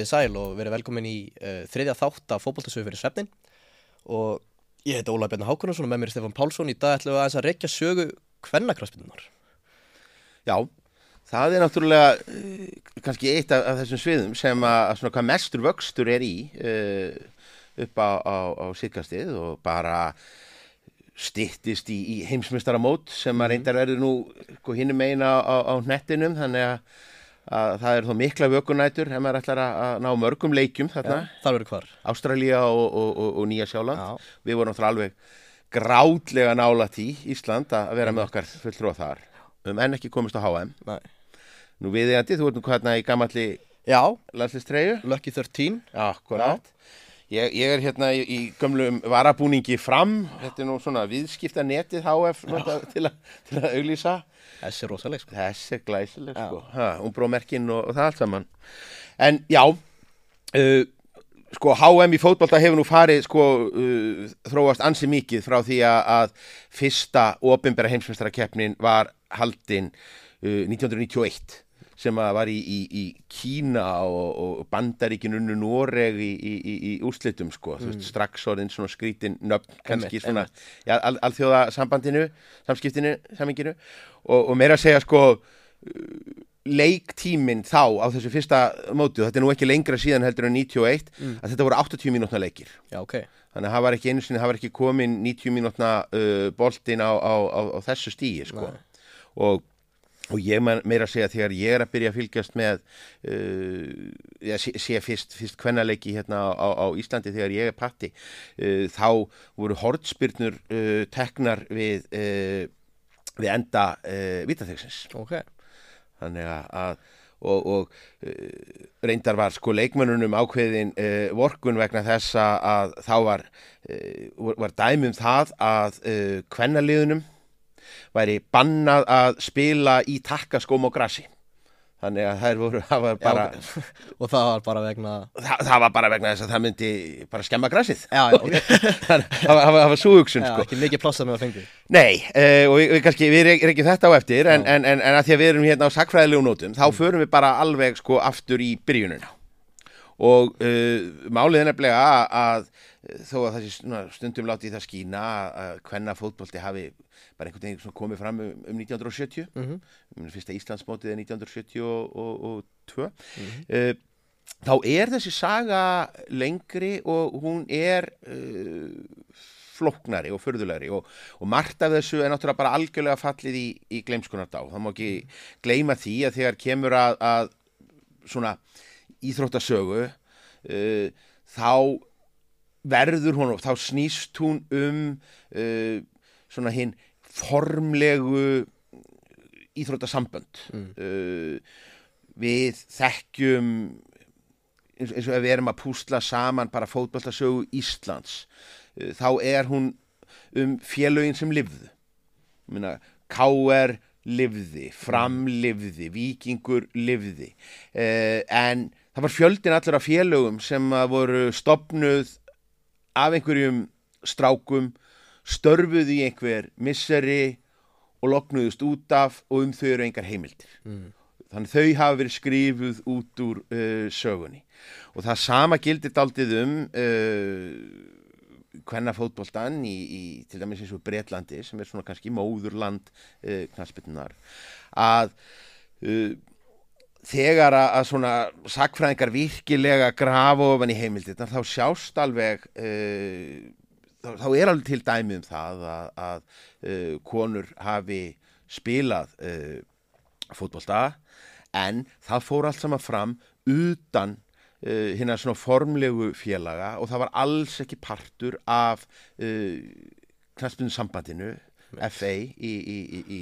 verið sæl og verið velkomin í uh, þriðja þátt af fótboltasögu fyrir svefnin og ég heiti Óla Bjarnar Hákonarsson og með mér er Stefán Pálsson. Í dag ætlum við aðeins að rekja sögu kvennakraspinnunar Já, það er náttúrulega uh, kannski eitt af, af þessum sviðum sem að, svona hvað mestur vöxtur er í uh, upp á, á, á síkastið og bara stittist í, í heimsmystaramót sem að reyndar verður nú sko, hinnum meina á, á nettinum þannig að, að það er þó mikla vökunætur ef maður ætlar að, ná mörgum leikjum þarna, Þar verið hvar. Ástralía og, og, og, og Nýja Sjáland Já. við vorum náttúrulega alveg grátlega nálat í Ísland að vera með okkar fulltrúa þar. Um enn ekki komist á HM Nei. Nú viðeigandi, þú ert nú hérna í gamalli Já, landslistreiðu Lucky 13 Akkurat ég, ég er hérna í, í gömlum varabúningi fram. Þetta er nú svona viðskipta netið HF nota, til, a, til að auglýsa. Þessi er rosaleg sko. Þessi er glæsileg sko. Ha, Umbrómerkin og, og það allt saman. En já uh, Sko HM í fótbolta hefur nú farið sko uh, þróast ansi mikið frá því að, að fyrsta ofinbæra heimsmyndstarakeppnin var haldin uh, 1991 sem var í, í, í Kína og, og Bandaríkin unnu Noreg í, í, í, í úrslitum sko, þú veist, strax orðin svona skrítin nöfn, kannski svona já, al, alþjóða sambandinu samskiptinu, saminginu og, og meira að segja sko leiktíminn þá á þessu fyrsta mótu, þetta er nú ekki lengra síðan heldur en 91, að þetta voru 80 mínútna leikir. Já, ok. Þannig að það var ekki einu sinni, það var ekki komin 90 mínútna uh, boltin á, á, á, á þessu stíi sko. Nei. og, og ég man, meira að segja þegar ég er að byrja að fylgjast með uh, sé, sé fyrst, fyrst kvennaleiki hérna á, á Íslandi þegar ég er patti uh, þá voru hortspyrnur uh, teknar við uh, við enda uh, vitaþegsins Ok. Þannig að, að og, og uh, reyndar var sko leikmönnunum ákveðin vorkun vegna þess að, að þá var, var- dæmum það að kvennaliðunum væri bannað að spila í takkaskóm og grassi þannig að þær voru það var bara, Já. Og það var bara vegna það, það var bara vegna þess að það myndi bara skemma grassið Já, já, ok. Þannig að það var, það það var súhugsun sko. ekki mikið plássa með að fengi Nei, uh, og við, við kannski, við re- reykjum þetta á eftir en, en, en, en að því að við erum hérna á sakfræðilegu nótum þá förum við bara alveg sko aftur í byrjunina og uh, málið er nefnilega að, að þó að þessi stundum látið það skína að hvenna fótbolti hafi bara einhvern veginn svona komið fram um, um 1970 Mhm. um, fyrsta Íslandsmótið er 1972 uh, þá er þessi saga lengri og hún er uh, flóknari og förðulegri og, og margt af þessu er náttúrulega bara algjörlega fallið í, í gleimskunardá. Það má ekki gleyma því að þegar kemur að, að svona íþróttasögu uh, þá verður hún og þá snýst hún um uh, svona hinn formlegu íþróttasambönd. Uh, við þekkjum eins, eins og ef við erum að púsla saman bara fótboltasögu Íslands uh, þá er hún um félögin sem lifðu. Minna, K.R. lifði Fram lifði, Víkingur lifði. Uh, en það var fjöldin allur af félögum sem voru stopnuð af einhverjum strákum störfuð í einhver misseri og loknuðust út af og um þau eru engar heimildir. Mm. þannig þau hafa verið skrifuð út úr uh, sögunni. Og það sama gildir daldið um uh, hvenna fótboltan í, í til dæmis eins og Bretlandi sem er svona kannski móðurland uh, knaspinnar að uh, þegar að, svona sakfræðingar virkilega grafa ofan í heimildirnar þá sjást alveg uh, þá, þá er alveg til dæmi um það að, að uh, konur hafi spilað uh, fótbolta en það fór allt saman fram utan hérna svona formlegu félaga og það var alls ekki partur af uh, knaspinu sambandinu FA í, í, í, í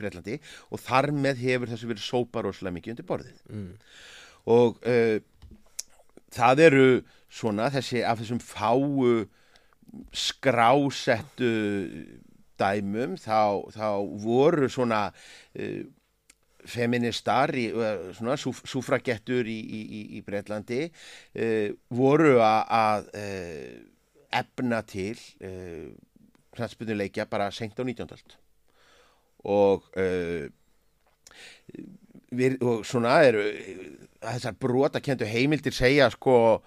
Breitlandi og þar með hefur þessu verið sópa rosalega mikið undir borðið Mm. og uh, það eru svona þessi af þessum fáu skrásettu dæmum þá, þá voru svona uh, feministar í, uh, svona súf, súfragettur í, í, í, Breitlandi uh, voru að, efna til knastbyrnuleikja bara senkt á 19. og uh, við, og svona eru þessar brotakendu heimildir segja sko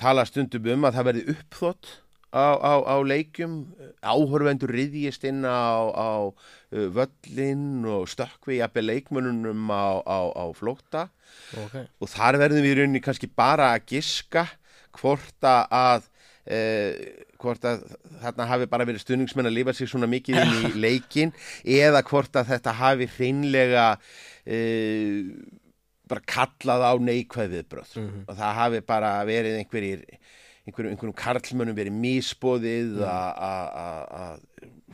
tala stundum um að það verði uppþótt á, á, á leikjum áhörvendur riðjist inn á, á uh, völlin og stökkvi jafnveg leikmönunum á, á, á flótta okay. og þar verðum við í rauninni kannski bara að giska hvort að eh, hvort að þarna hafi bara verið stuðningsmenn að lifa sig svona mikið inn í leikin eða hvort að þetta hafi hreinlega eh, bara kallað á neikvæð viðbröð Mhm. og það hafi bara verið einhverjir einhverjum, einhverjum karlmönnum verið misbóðið að að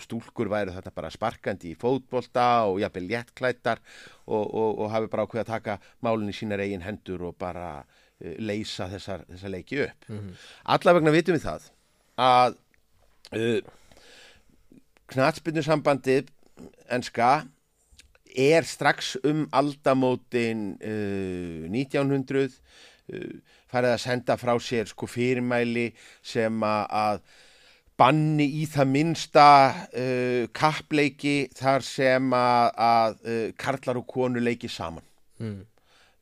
stúlkur væru þarna bara sparkandi í fótbolta og jafnvel léttklættar og, og, og hafi bara ákveð að taka málinn í sínar eigin hendur og bara uh, leysa þessar, þessar leiki upp. Mhm. Allavegna vitum við það að uh, knatsbyrnusambandið enska er strax um aldamótin uh, 1900 uh, farið að senda frá sér sko fyrirmæli sem að- banni í það minnsta uh, kappleiki þar sem að, að karlar og konu leiki saman. mm.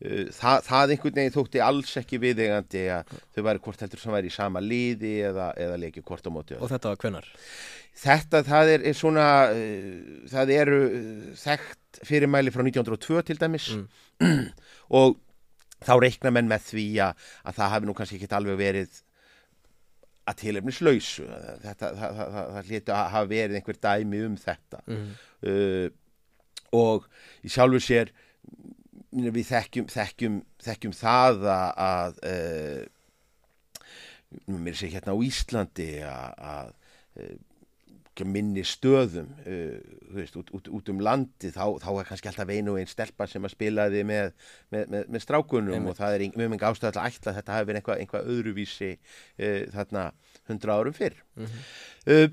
Uh, það, það einhvern veginn þótti alls ekki viðegandi að þau væri hvort heldur sem væri í sama liði eða, eða leiki hvort á móti. Og þetta var hvenar? Þetta, það er, er svona, uh, það eru uh, þekkt fyrirmæli frá 1902 til dæmis og þá reikna menn með því að, að það hafi nú kannski ekki alveg verið að tilefnislausu. Þetta, það, það, það, hlýttu að hafa verið einhver dæmi um þetta Mm. uh, og í sjálfu sér mm, við þekkjum, þekkjum, þekkjum það að, að uh, mér sé hérna á Íslandi að, að uh, minni stöðum uh, veist, út, út, út um landi þá, þá er kannski alltaf einu og einn stelpa sem að spilaði með, með, með, með strákunum Einmitt. og það er mjög mjög ástæð að ætla að þetta hafi verið einhvað, einhvað öðruvísi uh, þarna hundra árum fyrr Mhm. uh,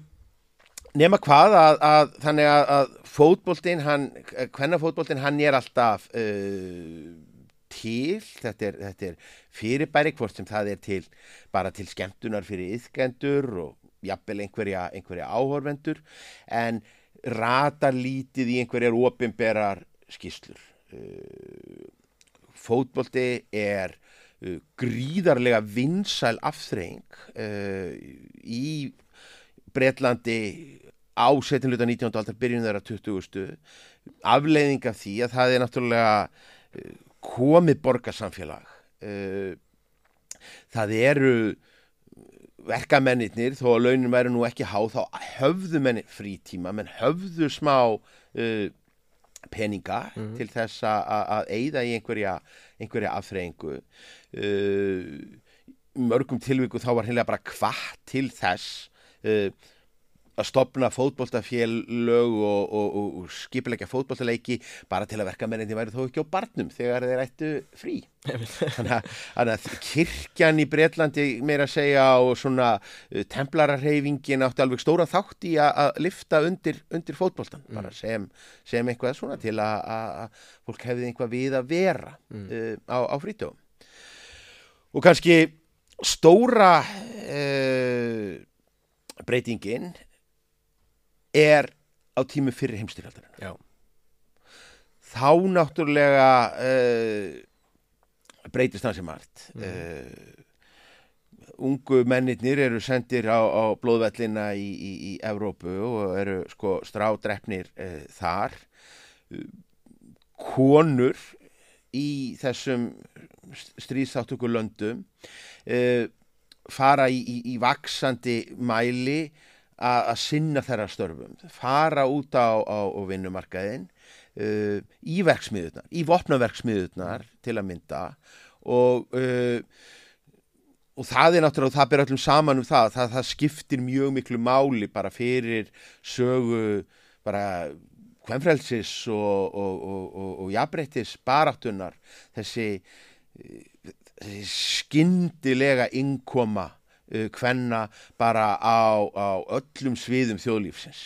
nema hvað að, að þannig að, að fótboltinn hann, hvernafótboltinn hann er alltaf uh, til. Þetta er, þetta er fyrirbæri hvort sem það er til bara til skemmtunar fyrir yðkendur og jafnvel einhverja, einhverja áhorvendur en ratar lítið í einhverjar opinberar skýslur uh, fótbolti er uh, gríðarlega vinsæl afþreying uh, í Bretlandi á setinluta 19. aldar byrjun þeirra 20. afleiðing af því að það er náttúrulega uh, komið borgarsamfélag uh, það eru verkamennir þó að launin væri nú ekki há þá höfðu menni frítíma menn höfðu smá uh, peninga Mhm. til þess að- eyða í einhverja, einhverja afþreyingu uh, mörgum tilvíku þá var hérna bara hvað til þess uh, að stopna fótboltafélög og, og, og, og skipilegja fótboltaleiki bara til að verkamenninni væri þó ekki á barnum þegar þeir ættu frí. Þannig að, kirkjan í Bretlandi meira að segja og svona uh, templararreyfingin átti alveg stóra þátt í að, lifta undir, undir fótboltan bara sem, sem eitthvað svona til að, fólk hefði einhvað við að vera uh, á, á frítugum og kannski stóra uh, breytingin er á tímu fyrir heimstyrjaldarinn þá náttúrulega uh, breytist það sem margt uh, ungu mennirnir eru sendir á, á blóðvellina í, í, í Evrópu og eru sko strádrefnir uh, þar. Uh, konur í þessum stríðsáttöku löndum uh, fara í, í, í vaksandi mæli að sinna þeirra störfum. Fara út á, á, á vinnumarkaðin uh, í verksmiðurnar í vopnaverksmiðurnar til að mynda og uh, og það er náttúrulega, það ber öllum saman um það, það, það skiptir mjög miklu máli bara fyrir sögu bara hvemfrelsis og, og, og, jafnbreyttis baráttunar þessi, eh, þessi skyndilega innkoma uh, kvenna bara á, á öllum sviðum þjóðlífsins.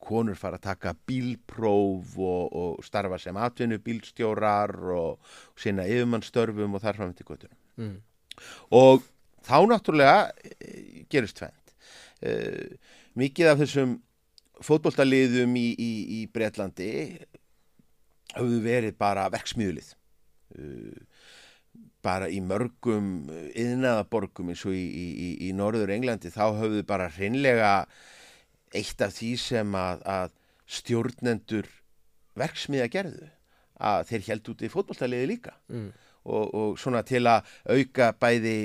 Konur fara að taka bílpróf og, og starfa sem atvinnu bílstjórar og, og sinna yfirmannstörfum og þar fram til göttunum Mm. og þá náttúrulega eh, gerist tvend uh, mikið af þessum fótboltaliðum í, í, í Bretlandi hafðu verið bara verksmiðulið uh, bara í mörgum yðnaðaborgum eins og í, í, í, í Norður Englandi þá höfðu bara hreinlega eitt af því sem að, að stjórnendur verksmiða gerðu að þeir held út í fótballtaliði líka. Mm. og, og svona til að auka bæði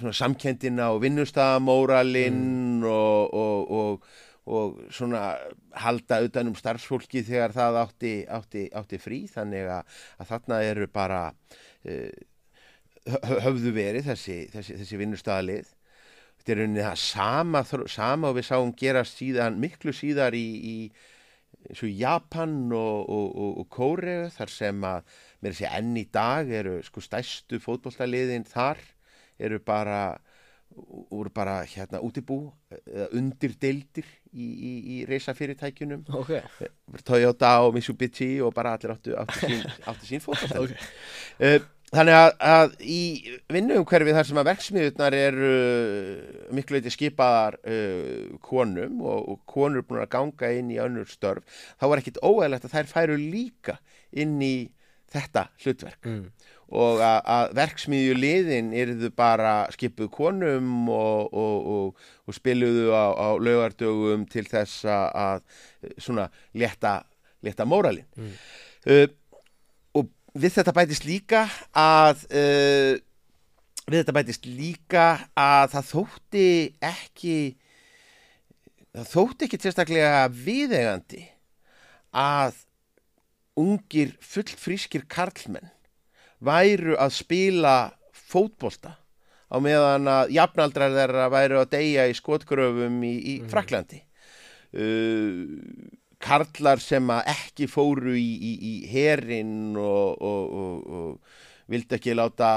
svona samkendina og vinnustafamóralinn og, og, og, og svona halda utanum starfsfólki þegar það átti, átti, átti frí. Þannig að, að þarna eru bara uh, höfðu verið þessi, þessi, þessi vinnustafalið þetta er rauninni það sama, sama og við sáum gera síðan miklu síðar í, í Japan og, og, og, og Kóreu þar sem að mér sé enn í dag eru sko stæstu fótbolltaliðin þar eru bara voru bara hérna útibú eða undir deildir í, í, í reysafyrirtækjunum okay. Toyota og Mitsubishi og bara allir áttu, áttu sín, sín fótbolltali okay. uh, Þannig að, að í vinnuumhverfi þar sem að verksmiðurnar eru miklu eitthvað skipaðar uh, konum og, og konur búin að ganga inn í önnur störf, þá var ekkit óæðilegt að þær færu líka inn í þetta hlutverk mm. og að, að verksmiðju liðin eruðu bara skipuð konum og, og, og spiluðu á, á lögardögum til þess að svona leta, leta móralin. Mm. Uh, við þetta bætist líka að uh, við þetta bætist líka að það þótti ekki það þótti ekki sérstaklega viðegandi að ungir fullfrískir karlmenn væru að spila fótbolta á meðan að jafnaldrar þeirra væru að deyja í skotgröfum í, í mm. Fraklandi uh, karlar sem ekki fóru í, í, í herin og, og, og, og vildi ekki láta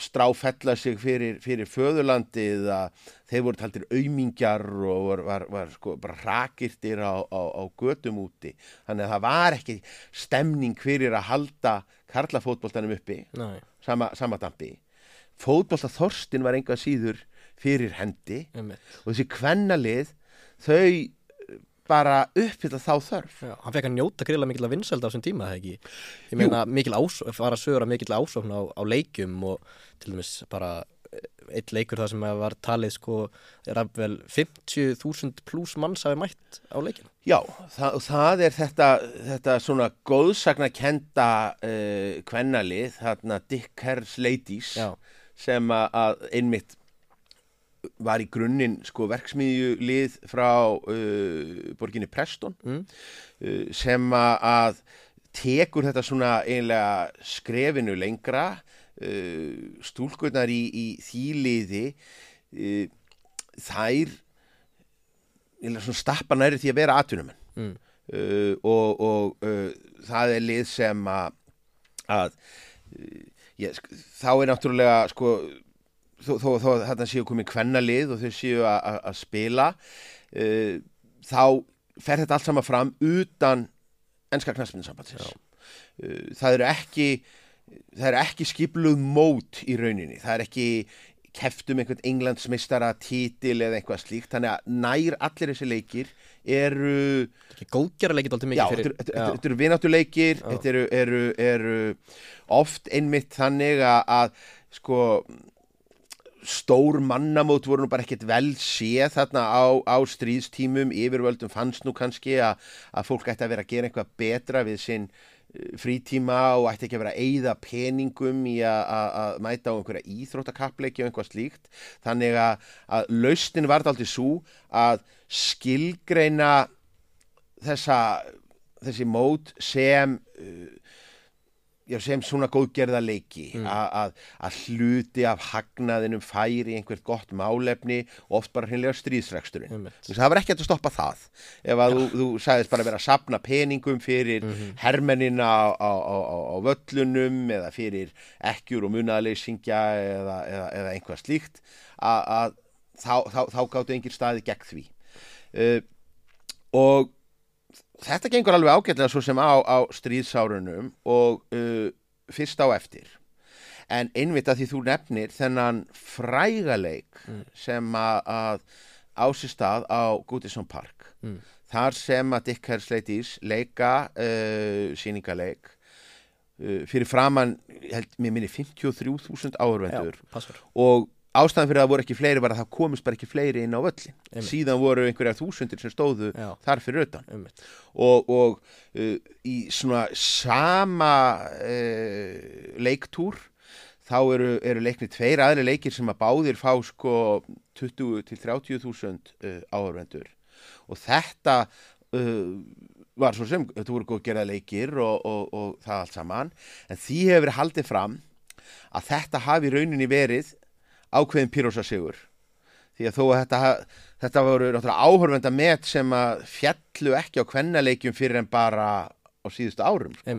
stráfella sig fyrir, fyrir föðurlandið að þeir voru taldir auðmingjar og var, var, var sko bara rakirtir á, á, á gödum úti. Þannig að það var ekki stemning fyrir að halda karlafótboltanum uppi. Sama, sama dampi. Fótbolta Þorstin var enga síður fyrir hendi Einmitt. og þessi kvennalið þau bara uppfylla þá þörf Já, hann fekk að njóta greiðlega mikil að vinsælda á þessum tíma, það ekki? Ég meina, mikil ásókn, fara að sögura mikil ásókn á, á leikjum og til dæmis bara eitt leikur það sem var talið sko, er að vel 50.000 pluss manns hafi mætt á leikin. Já, það, það er þetta, þetta svona góðsagna kenda uh, eh, kvennalið, þarna Dick Hairs Ladies Já. sem að einmitt var í grunninn sko verksmiðjulið frá uh, borginni Preston mm. uh, sem að tekur þetta svona einlega skrefinu lengra uh, stúlkurnar í, í þýliði uh, þær svona stappa næri því að vera atvinnumenn mm. Uh, og, og uh, það er lið sem að, að ég, þá er náttúrulega sko þó, þó, þó þetta séu komið kvennalið og þau séu að spila uh, þá fer þetta allt saman fram utan ennska knastmyndisambatsins uh, það eru ekki það eru ekki skipluð mót í rauninni, það er ekki keftum einhvern englandsmistara títil eða eitthvað slíkt, þannig að nær allir þessi leikir eru góðgjara leikir alltaf mikið fyrir þetta, eru vináttuleikir þetta eru, eru, eru oft einmitt þannig að sko stór mannamót voru nú bara ekkert vel séð þarna á, á stríðstímum. Yfirvöldum fannst nú kannski að, að fólk ætti að vera að gera eitthvað betra við sinn eh, frítíma og ætti ekki að vera að eigða peningum í að, að, að mæta á einhverja íþróttakappleiki og einhvað slíkt. Þannig að lausnin var þetta aldrei svo að skilgreina þessa þessi mót sem uh, sem svona góðgerða leiki mm. að hluti af hagnaðinum færi einhvert gott málefni og oft bara hreinlega stríðsregsturinn mm. það var ekki að stoppa það ef að ja. þú, þú sagðist bara að vera að sapna peningum fyrir mm -hmm. hermennina á, á, á, á völlunum eða fyrir ekkjur og munaðleysingja eða, eða, eða einhvað slíkt að þá, þá, þá gáttu einhver staði gegn því uh, og þetta gengur alveg ágætlega svo sem á, á stríðsárunum og uh, fyrst á eftir en einmitt að því þú nefnir þennan frægaleik mm. sem að, að ásist að á Goodison Park mm. þar sem að Dick Hersleitís leika uh, síningaleik uh, fyrir framann held, mér minni 53.000 áhörvendur Já, passar og ástæðan fyrir að það voru ekki fleiri var að það komist bara ekki fleiri inn á völlin Einmitt. síðan voru einhverjar þúsundir sem stóðu Já, þar fyrir utan. Ummitt og, og uh, í svona sama uh, leiktúr þá eru, eru leikni tveir aðri leikir sem að báðir fá sko 20 til 30 þúsund uh, áhörvendur og þetta uh, var svo sem, þetta voru góð gerða leikir og, og, og það allt saman. En því hefur haldið fram að þetta hafi rauninni verið ákveðin pírósa sigur því að þó að þetta, þetta voru náttúrulega áhörvenda met sem að fjallu ekki á kvennaleikjum fyrir en bara á síðustu árum sko.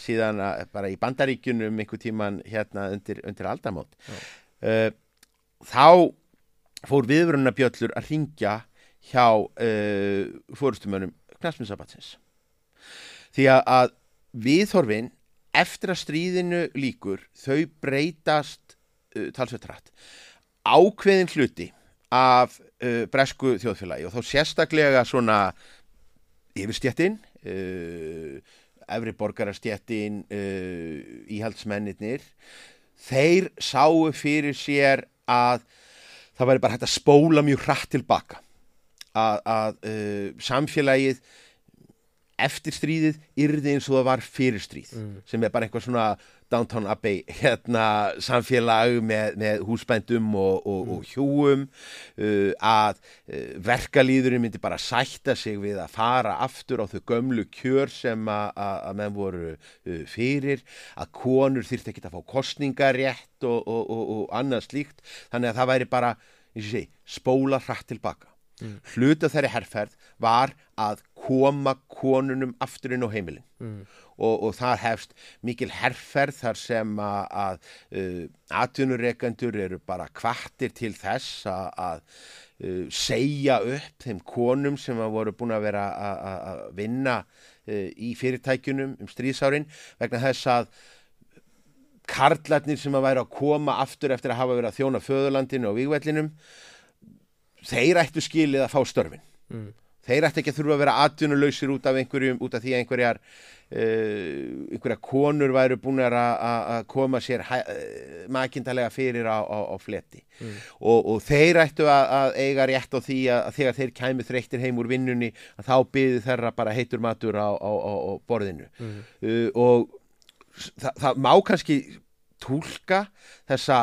Síðan að, bara í bandaríkjunum einhver tíman hérna undir, undir aldamót. Uh, þá fór viðvörunarbjöllur að ringja hjá uh, fórustumönum knastminnsabatsins því að, að viðhorfin eftir að stríðinu líkur þau breytast talsveit rætt ákveðin hluti af uh, bresku þjóðfélagi og þá sérstaklega svona yfirstjettin uh, efri borgarastjettin uh, íhaldsmennirnir þeir sáu fyrir sér að það væri bara hægt að spóla mjög hratt tilbaka að, að uh, samfélagið eftir stríðið yrði eins og það var fyrir stríð Mm. sem er bara einhver svona Downtown Abbey hérna samfélag með, með húsbændum og, og, og hjúum uh, að uh, verkalýðurinn myndi bara sætta sig við að fara aftur á þau gömlu kjör sem að, menn voru uh, fyrir að konur þyrfti ekki að fá kostningarétt og, og, og, og annað slíkt þannig að það væri bara segi, spóla hratt tilbaka Mm. hluta þeirri herrferð var að koma konunum aftur inn á heimilin mm. Og, og það hefst mikil herrferð þar sem að, uh, atvinnureikendur eru bara kvartir til þess að, uh, segja upp þeim konum sem að voru búin að vera að- vinna uh, í fyrirtækjunum um stríðsárin vegna þess að karlarnir sem að væri að koma aftur eftir að hafa verið að þjóna föðurlandinu og vígvellinum þeir ættu skilið að fá störfin Mm. Þeir ætti ekki að þurfa að vera atvinnulausir út af einhverjum, út af því að einhverjar uh, einhverjar konur væru búin að koma sér uh, makindalega fyrir á, á, á fleti Mm. og, og þeir ættu að, að eiga rétt á því að, að þegar þeir kæmu þreyttir heim úr vinnunni að þá byði þeirra bara heitur matur á, á, á, á borðinu Mm. uh, og það, það má kannski túlka þessa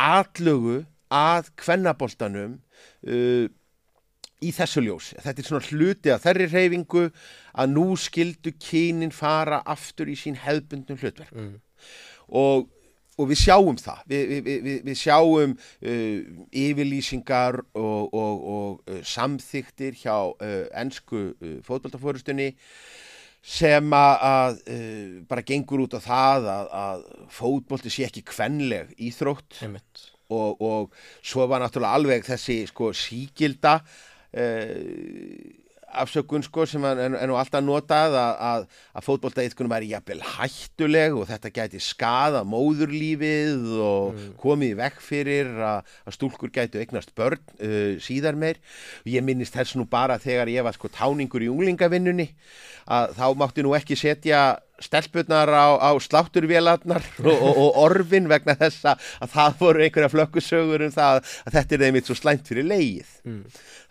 atlögu að kvennaboltanum í þessu ljósi. Þetta er svona hluti að þeirri reyfingu að nú skildu kynin fara aftur í sín hefðbundnum hlutverk Mm. og, og við sjáum það við, við, við, við sjáum uh, yfirlýsingar og, og, og uh, samþyktir hjá uh, ennsku uh, fótboltafórustunni sem að, uh, bara gengur út á það að, að fótbolti sé ekki kvenleg íþrótt og, og svo var náttúrulega alveg þessi sko sígilda uh, afsökun sko sem er, er nú alltaf notað að, að, að fótboltaíðkunum er jafnvel hættuleg og þetta gæti skada móðurlífið og komið í vekk fyrir að, að stúlkur gætu eignast börn uh, síðar meir. Ég minnist þess nú bara þegar ég var sko táningur í unglingavinnunni að þá mátti nú ekki setja stelpurnar á, á slátturvélarnar og, og, og orfin vegna þess að, að það voru einhverja flökkusögur um það að þetta er þeimitt svo slæmt fyrir leið mm.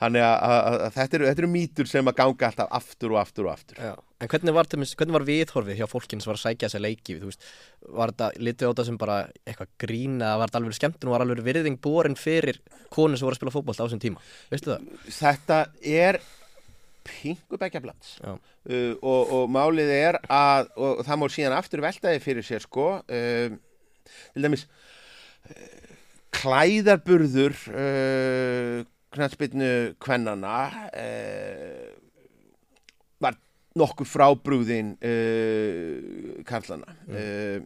þannig að, að, að þetta, eru, þetta eru mýtur sem að ganga alltaf aftur og aftur og aftur Já. En hvernig var, var viðhorfið hjá fólkinn sem var að sækja þessi leiki veist, var þetta litið á þetta sem bara eitthvað grína, var þetta alveg skemmtun og var alveg virðing borin fyrir konur sem voru að spila fótbolt á þessum tíma, veistu það? þetta er pingu bekkjaflans Já. uh, og, og málið er að og það má síðan aftur veltaði fyrir sér sko uh, til dæmis uh, klæðarburður uh, knallspilnu kvennana uh, var nokkuð frábrúðin uh, karlana uh,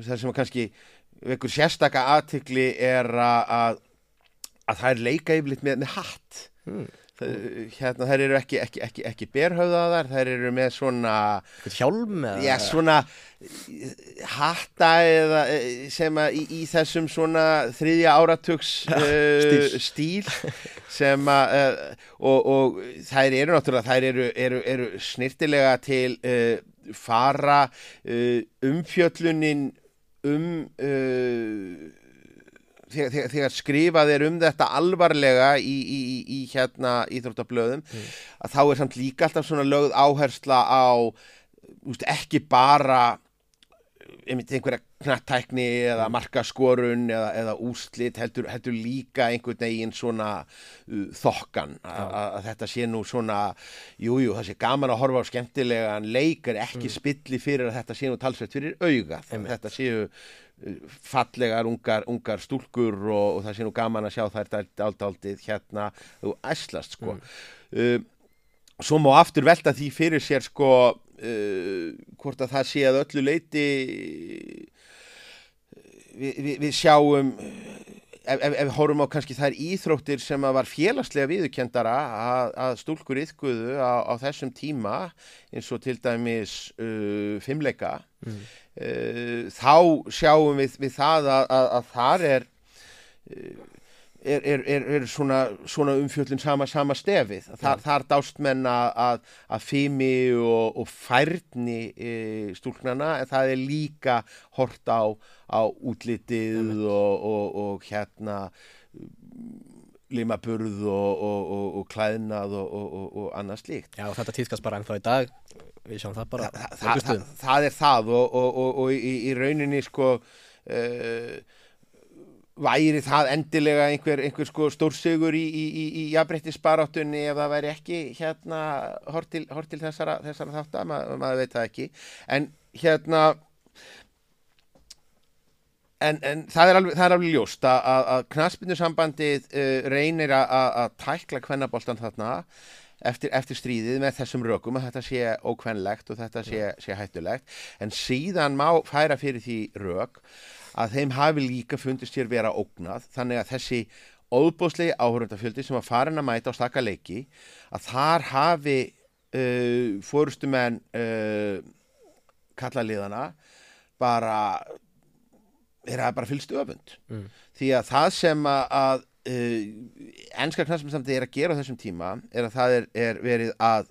það sem kannski vekur sérstaka aðtikli er að, að að það er leika yfirleitt með, með hatt Mm. Hérna þær eru ekki, ekki, ekki, ekki berhöfðaðar, þær eru með svona, hjálm eða? já svona hatta eða eh, sem að í, í þessum svona þriðja áratugs uh, stíl. sem að uh, og, og þær eru náttúrulega, þær eru, eru, eru snirtilega til uh, fara umfjöllunin um þegar, þegar, skrifað er um þetta alvarlega í, í, í, í hérna íþróttablöðum að þá er samt líka alltaf svona lögð áhersla á úst, ekki bara einhverja knattækni eða markaskorun eða, eða úslit heldur, heldur líka einhvern veginn svona uh, þokkan. Að þetta sé nú svona jújú, jú, það sé gaman að horfa á skemmtilegan leikar ekki spilli fyrir að þetta sé nú talsveit fyrir auga þetta séu fallegar ungar, ungar stúlkur og, og það sé nú gaman að sjá þær daldaldið hérna. Og æslast sko. Uh, svo má aftur velta því fyrir sér sko uh, hvort að það sé að öllu leiti við, við, við sjáum ef, við horfum á kannski þær íþróttir sem var félagslega viðurkendara að, að stúlkur yðguðu á, á þessum tíma eins og til dæmis uh, fimmleika Mm. uh, þá sjáum við, við það að, að, að þar er er, er, er, er svona, svona umfjöllun sama, sama stefið. Þar, þar dást menn að, að, fimi og, og færni e, stúlknana en það er líka hort á, á útlitið og, og, og hérna limaburð og, og, og, og klæðnað og, og, og, og annað slíkt. Já, þetta týðkast bara ennþá í dag Við sjáum það bara Þa, á það, það, er það og, og, og, og í, í rauninni sko uh, væri það endilega einhver, einhver sko stórsigur í, í, í, í jafnbrettisbaráttunni ef það væri ekki hérna hort til, hort til þessara, þessara þáttar, Ma, maður veit það ekki. En hérna En, en það, er alveg, það er alveg ljóst að, að, að knaspindusambandið uh, reynir að, að, að tækla kvennaboltan þarna eftir, eftir stríðið með þessum rökum að þetta sé ókvennlegt og þetta sé, sé hættulegt. En síðan má færa fyrir því rök að þeim hafi líka fundist sér vera ógnað þannig að þessi óbúslegi áhörundafjöldi sem var farin að mæta á stakka leiki að þar hafi uh, fórustumenn uh, kallaliðana bara er að bara fylgst öfund Mm. því að það sem að, uh, ennska knastmennsamdi er að gera á þessum tíma er að það er, er verið að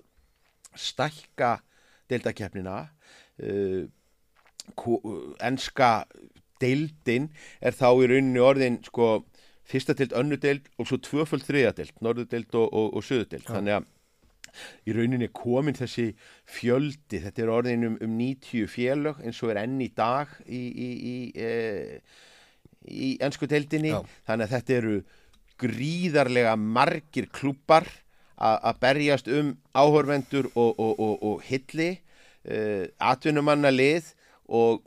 stækka deildakeppnina uh, ennska deildin er þá í rauninni orðin sko fyrsta deild, önnu deild og svo tvöföld þriða deild, norðu deild og, og, og söðu deild Já. þannig að í rauninni komin þessi fjöldi, þetta er orðin um, um 90 félög eins og er enn í dag í, í, í, e, í ennsku deildinni Já. þannig að þetta eru gríðarlega margir klúpar að berjast um áhorvendur og, og, og, og hilli uh, atvinnumanna lið og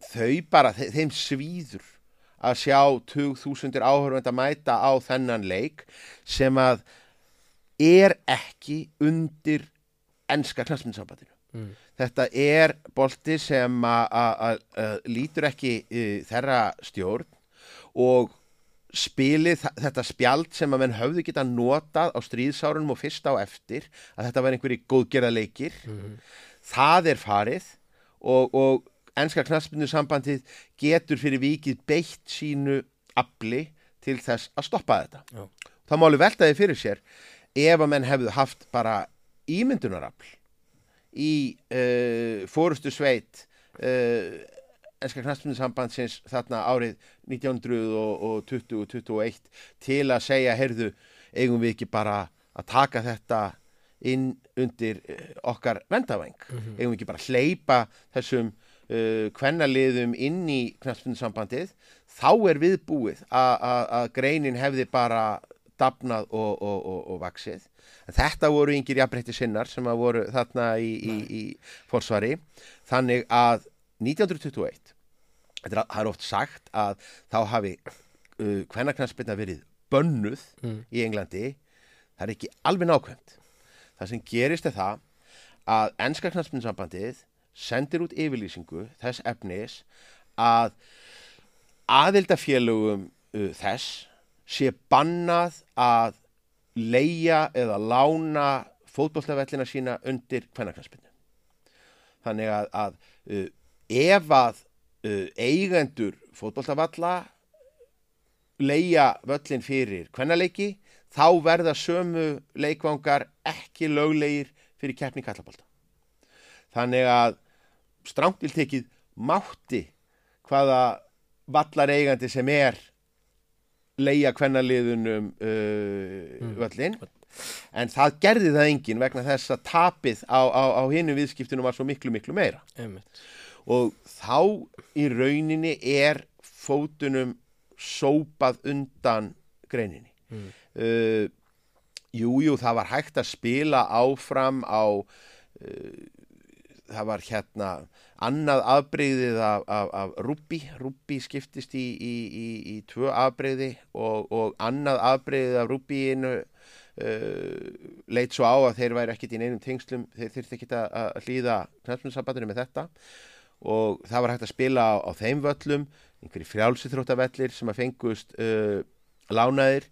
þau bara, þe þeim svíður að sjá 2000 áhorvend að mæta á þennan leik sem að er ekki undir ennska knastmyndsambandinu. Mm. Þetta er bolti sem að- lítur ekki uh, þeirra stjórn og spilið þetta spjald sem að menn höfðu geta notað á stríðsárunum og fyrst á eftir að þetta var einhverji góðgerða leikir Mhm. það er farið og, og ennska knaspinu sambandið getur fyrir vikið beitt sínu afli til þess að stoppa þetta. Já. það má alveg velta því fyrir sér ef að menn hefðu haft bara ímyndunarafl í uh, fórustu sveit uh, enska knaspindusambandsins þarna árið 1920 og 21 til að segja, heyrðu, eigum við ekki bara að taka þetta inn undir eh, okkar vendavæng, eigum við ekki bara að hleypa þessum kvennaliðum inn í knaspindusambandið þá er viðbúið að- greinin hefði bara dafnað og, og, og, og vaksið. En þetta voru yngir jafnbreytti sinnar sem að voru þarna í, í, í fórsvari. Þannig að 1921, þetta er, oft sagt að þá hafi uh, kvennaknarsbyrna verið bönnuð Mm. í Englandi. Það er ekki alveg nákvæmt. Það sem gerist er það að ennska knarsbyrnsambandið sendir út yfirlýsingu þess efnis að aðildafélögum uh, þess sé bannað að leia eða lána fótbolltavellina sína undir kvennaknarsbyrnu. Þannig að, að uh, ef að uh, eigendur fótbolltavalla leia völlin fyrir kvennaleiki, þá verða sömu leikvangar ekki löglegir fyrir keppni kallabólta. þannig að strángtiltekið mátti hvaða vallar eigandi sem er leia kvennaliðunum uh, völlin en það gerði það engin vegna þess að tapið á, á, á hinu viðskiptunum var svo miklu miklu meira. Einmitt. Og þá í rauninni er fótunum sópað undan greininni. Mm. uh, jú, jú, það var hægt að spila áfram á uh, það var hérna annað afbreyðið af, af, af rúbbi, rúbbi skiptist í, í, í, í tvö afbreyði og, og annað afbreyðið af rúbbiinu uh, leit svo á að þeir væri ekkit í neinum tengslum, þeir þurfti ekkit að, hlýða knæsmundsambandinu með þetta. Og það var hægt að spila á, á þeim völlum, einhverjir frjálsithróttavellir sem að fengust uh, lánaðir.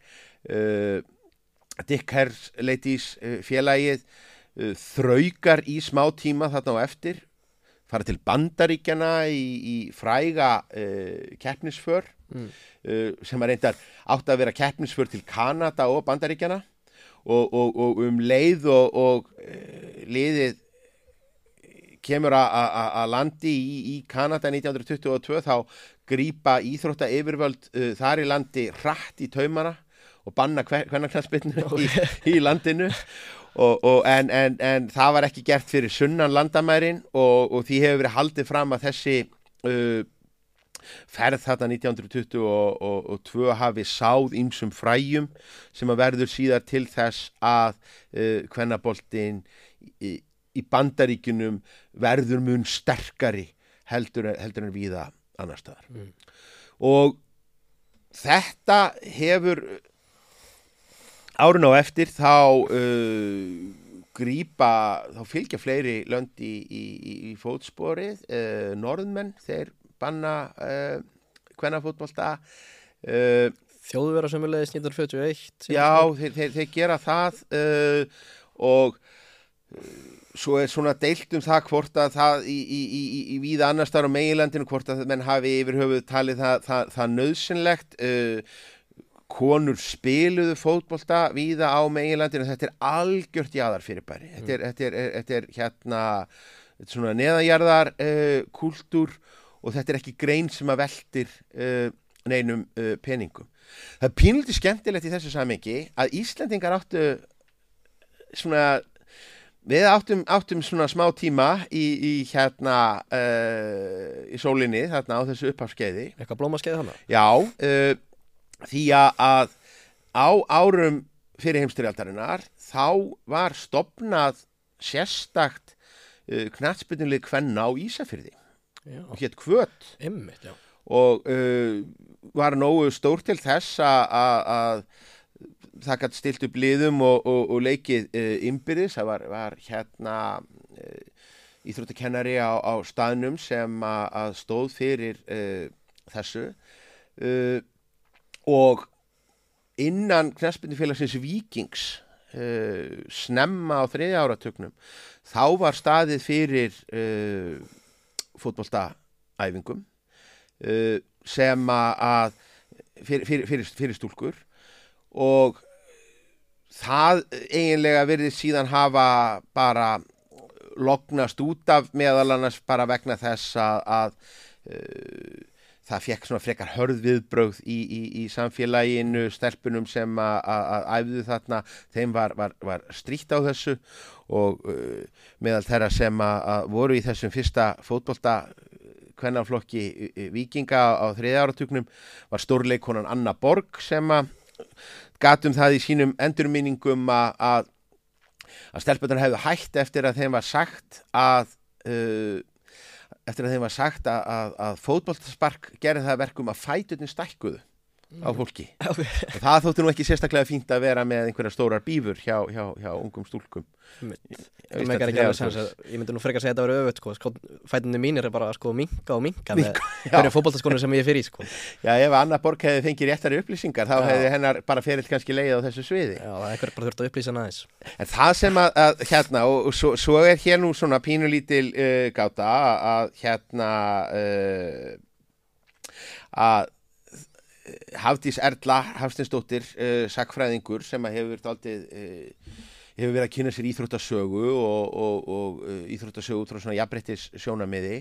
Uh, Dick Hers Ladies uh, félagið uh, þraugar í smá tíma þarna á eftir fara til bandaríkjana í, í fræga uh, keppnisför Mm. uh, sem að reyndar átt að vera keppnisför til Kanada og bandaríkjana og, og, og um leið og, og uh, liðið kemur að landi í, í Kanada 1922 þá grípa íþrótta yfirvöld þar í landi hratt í taumana og banna hvernarknarsbytnu í, í landinu og, og, en, en, en það var ekki gert fyrir sunnan landamærin og, og því hefur verið haldið fram að þessi uh, ferð þarna 1922 hafi sáð ýmsum fræjum sem að verður síðar til þess að uh, kvennaboltin í, í bandaríkunum verður mun sterkari heldur, heldur en víða annar staðar Mm. og þetta hefur árun á eftir þá uh, grípa, þá fylgja fleiri lönd í, í, í, í fótsporið. Uh, norðmenn, þeir banna uh, kvennafótbolta. Uh, Þjóðvera sömulegis 1941 Já, þeir, þeir, þeir gera það uh, og uh, svo er svona deilt um það hvort að það í, í, í, í, í víða annars þar á meginlandinu hvort að menn hafi yfir höfuð talið það, það, það nöðsynlegt uh, konur spiluðu fótbolta víða á meginlandinu. Þetta er algjört jáðar fyrirbæri þetta er, þetta er, þetta er hérna þetta er svona neðanjarðar uh, kultúr og þetta er ekki grein sem að veltir uh, neinum uh, peningum. Það er pínlítið skemmtilegt í þessu samengi að Íslendingar áttu svona við áttum, áttum svona smá tíma í, í hérna í sólinni þarna á þessu upphafskeiði Eitthvað blómaskeið hana já, því að á árum fyrir heimstyrjaldarinnar þá var stopnað sérstakt uh, knatsbytunlið kvenna á Ísafyrði og hétt kvöt einmitt, og uh, var nógu stór til þess að- að að það gætt stilt upp liðum og, og, og leikið uh, innbyrðis, það var, var hérna uh, íþróttakennari á, á staðnum sem að, að stóð fyrir uh, þessu. Uh, og innan knæspindifélagsins Víkings uh, snemma á þriðja áratögnum þá var staðið fyrir uh, fótboltaæfingum uh, sem að- fyrir, fyrir, fyrir, fyrir stúlkur. Og það eiginlega verið síðan hafa bara lognast út af meðal annars bara vegna þess að, að það fekk svona frekar hörð viðbrögð í, í, í samfélaginu, stelpunum sem að, æfðu þarna, þeim var, var, var stríkt á þessu og uh, meðal þeirra sem að, voru í þessum fyrsta fótbolta kvennaflokki vikinga á þriðja áratugnum var stórleikonan Anna Borg sem að gatum það í sínum endurminningum að, stelpunar hefðu hætt eftir að þeim var sagt að uh, eftir að þeim var sagt að, að, að fótboltaspark gerði það að verkum að fæturnin stækkuðu á fólki. Og það þótti nú ekki sérstaklega fínt að vera með einhverja stórar bífur hjá, hjá, hjá ungum stúlkum. Ég að ég myndi nú frekar segja að þetta verið öfut sko. sko, fætunni mínir er bara sko minka og minka með hverju fótboltaskonu sem ég er fyrir sko. Já, ef Anna Borg hefði fengið réttari upplýsingar þá Já. hefði hennar bara ferill kannski leið á þessu sviði. Já, það er eitthvað bara þurft að upplýsa næðis En það sem að, að hérna, og, og svo, svo er hér nú svona pínulítil uh, gáta að, að hérna uh, að Hafdís Erla Hafstinsdóttir uh, sakfræðingur sem hefur daldið uh, hefur verið að kynna sér íþróttasögu og, og, og íþróttasögu út frá svona jafnbrettis sjónamiði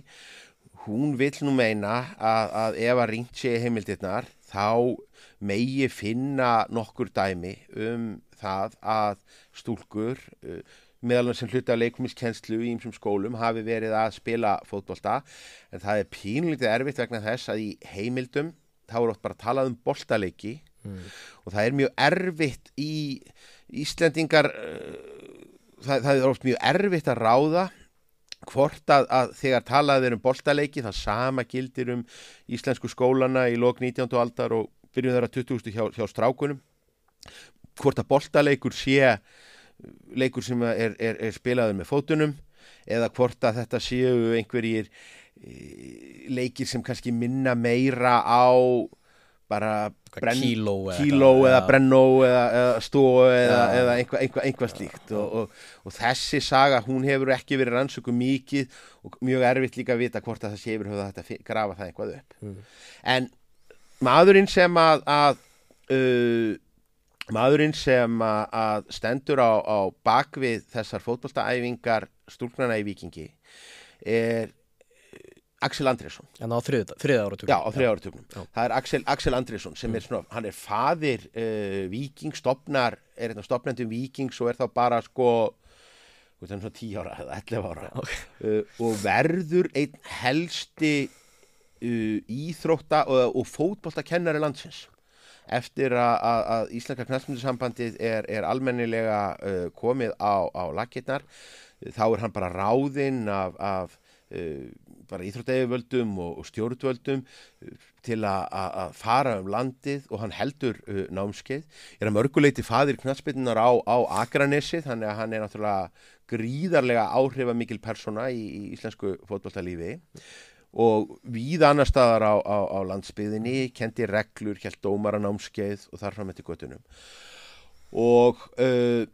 hún vil nú meina að, að ef að ringt sé heimildirnar þá megi finna nokkur dæmi um það að stúlkur meðal sem hluta leikumiskennslu í ýmsum skólum hafi verið að spila fótbolta. En það er pínlítið erfitt vegna þess að í heimildum þá er oft bara talað um boltaleiki Mm. og það er mjög erfitt í Íslendingar uh, það, það er oft mjög erfitt að ráða hvort að, að þegar talað er um boltaleiki það sama gildir um íslensku skólana í lok 19. aldar og byrjun þeirra 20. hjá, hjá strákunum hvort að boltaleikur sé leikur sem er, er, er spilaður með fótunum eða hvort að þetta séu einhverjir leikir sem kannski minna meira á bara brenn, kíló eða, kíló eða brennó eða, eða stó eða, eða einhvað einhva, einhva slíkt. Og, og, og þessi saga hún hefur ekki verið rannsöku mikið og mjög erfitt líka að vita hvort að sé yfir höfða þetta fi- grafa það eitthvað upp. Mm. en maðurinn sem að, að uh, maðurinn sem að, að stendur á, á bakvið þessar fótboltaæfingar stúlknana í Víkingi er Axel Andrésson En á þriða, áratugum Já, á þriða áratögnum. Já. Það er Axel, Axel Andrésson sem er svona, hann er faðir uh, Víking, stopnar, er þetta stopnendum Víkings og er þá bara sko, hann er svona 10 ára eða 11 ára Ok. uh, og verður einn helsti uh, íþrótta og, og fótboltakennari landsins eftir að, Íslenska knallmyndisambandið er, er almennilega komið á, á lakirnar þá er hann bara ráðinn af, af uh, bara íþróttæðivöldum og, og stjórnvöldum uh, til að- fara um landið og hann heldur uh, námskeið. Er að mörguleiti fadir knallspinnunar á, á Akranesi þannig að hann er náttúrulega gríðarlega áhrifamikil persóna í, í íslensku fótboltalífi og við annar staðar á, á, á landsbyðinni kendi reglur, held dómara námskeið og þar fram eftir göttunum og uh,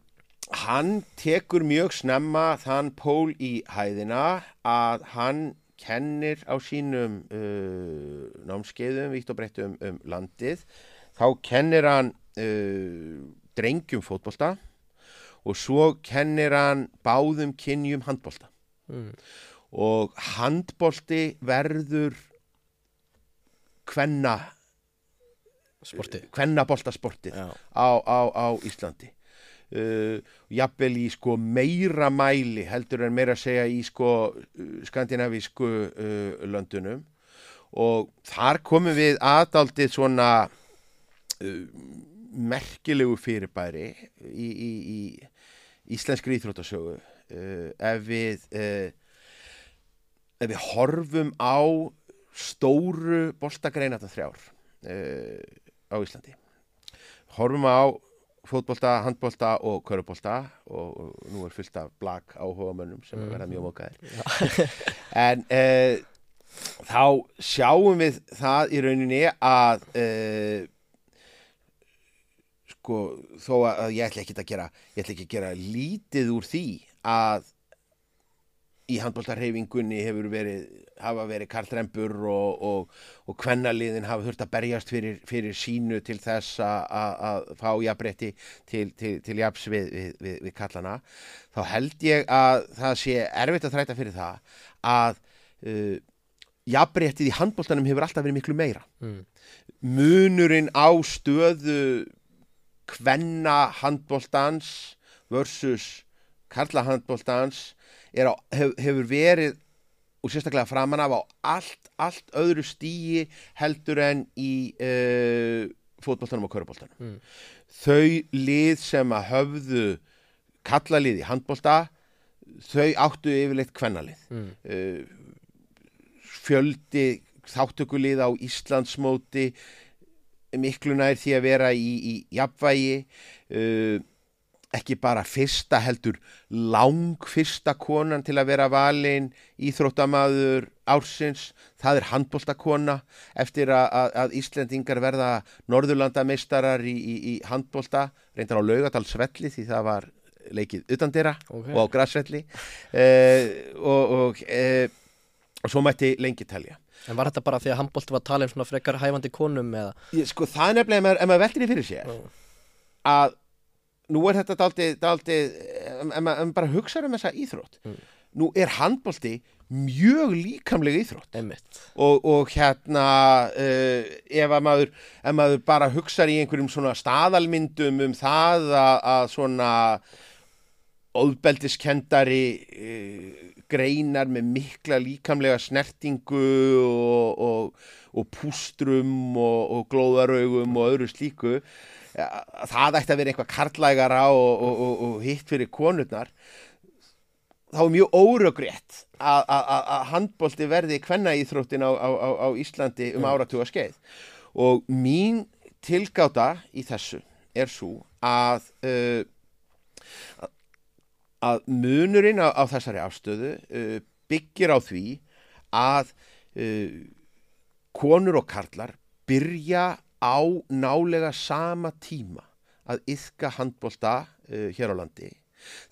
hann tekur mjög snemma þann pól í hæðina að hann kennir á sínum uh, námskeiðum vítt og breytt um, um landið. Þá kennir hann uh, drengjum fótbolta og svo kennir hann báðum kynjum handbolta. Mm. og handbolti verður kvenna Sporti kvennaboltasportið Já, á, á, á Íslandi uh, jafnvel í sko meira mæli heldur en meira að segja í sko skandinavísku uh, löndunum. Og þar komum við aðdaldið svona uh, merkilegu fyrirbæri í, í, í íslenskri íþróttasögu. Ef við ef við horfum á stóru boltagreinata þrjár á Íslandi. Horfum á fótbolta, handbolta og körubolta og, nú er fullt af blag áhuga mönnum sem mm. verða mjög mókaðir en uh, þá sjáum við það í rauninni að uh, sko þó að ég ætla ekki að gera ég ætla ekki að gera lítið úr því að í handbóltarhefingunni hefur verið hafa verið karlrembur og, og, og kvennaliðin hafa þurft að berjast fyrir, fyrir sínu til þess að- fá jafnbretti til, til, til jafns við, við, við, við kallana þá held ég að það sé erfitt að þræta fyrir það að uh, jafnbrettið í handbóltanum hefur alltaf verið miklu meira mm. munurinn á stöðu kvenna handbóltans versus karla handbóltans er á, hef, hefur verið og sérstaklega framan af á allt, allt öðru stíi heldur en í uh, fótboltanum og körubóltanum. Mm. Þau lið sem að höfðu kallalið í handbólta, þau áttu yfirleitt kvennalið Mm. uh, fjöldi þáttökulið á Íslandsmóti miklu nær því að vera í, í jafnvægi uh, ekki bara fyrsta heldur lang fyrsta konan til að vera valin íþróttamaður ársins, það er handbóltakona eftir að, að, að Íslendingar verða norðurlandameistarar í, í, í handbólta, reyndar á laugadalsvelli því það var leikið utandira Ok. og á grassvelli uh, og, og, uh, og svo mætti lengi telja En var þetta bara því að handbólti var tala um svona frekar hæfandi konum eða sko það er nefnilega ef maður, maður veltir í fyrir sér Já. að nú er þetta daldið, daldið ef maður bara hugsa um þessa íþrótt. Mm. nú er handbolti mjög líkamlega íþrótt. Og, og hérna uh, ef að maður, ef maður bara hugsar í einhverjum svona staðalmyndum um það að, að svona óðbeldiskendari uh, greinar með mikla líkamlega snertingu og, og, og pústrum og, og glóðaraugum og öðru slíku það ætti að vera eitthvað karlægara og, og, og, og hitt fyrir konurnar þá er mjög óröggrétt að, handbólti verði kvenna íþróttin á, á, á, á Íslandi um áratuga skeið og mín tilgáta í þessu er svo að uh, að munurinn á, á þessari afstöðu uh, byggir á því að uh, konur og karlar byrja á nálega sama tíma að yðka handbolta uh, hér á landi.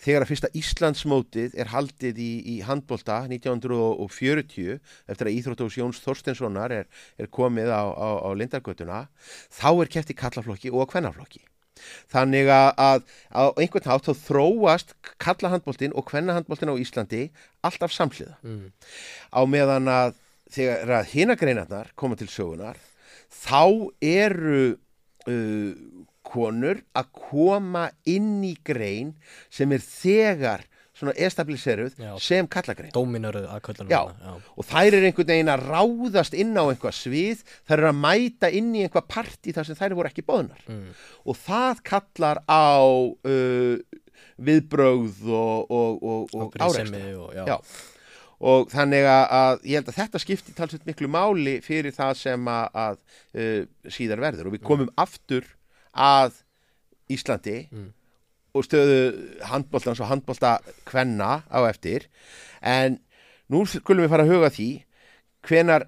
Þegar að fyrsta Íslandsmótið er haldið í, í handbolta 1940 eftir að Íþróttós Jóns Þorstenssonar er, er komið á, á, á Lindargötuna þá er keft í kallaflokki og kvennaflokki. Þannig að, á einhvern hátt þá þróast kallahandboltin og kvennahandboltin á Íslandi alltaf samhliða. Mm. á meðan að þegar að hinagreinarnar koma til sögunar þá eru uh, konur að koma inn í grein sem er þegar svona establiseruð sem kallagrein. Dóminöruð að já. og þær eru einhvern veginn að ráðast inn á einhvað svið, þær eru að mæta inn í einhvað partí þar sem þær voru ekki boðnar. Mm. og það kallar á uh, viðbrögð og, og, og, og Afbrýðisemi og, þannig að, að ég held að þetta skipti talsveit miklu máli fyrir það sem að, að uh, síðar verður og við komum aftur að Íslandi Mm. og stöðu handbóltans og handbólta kvenna á eftir en nú skulum við fara að huga því hvenar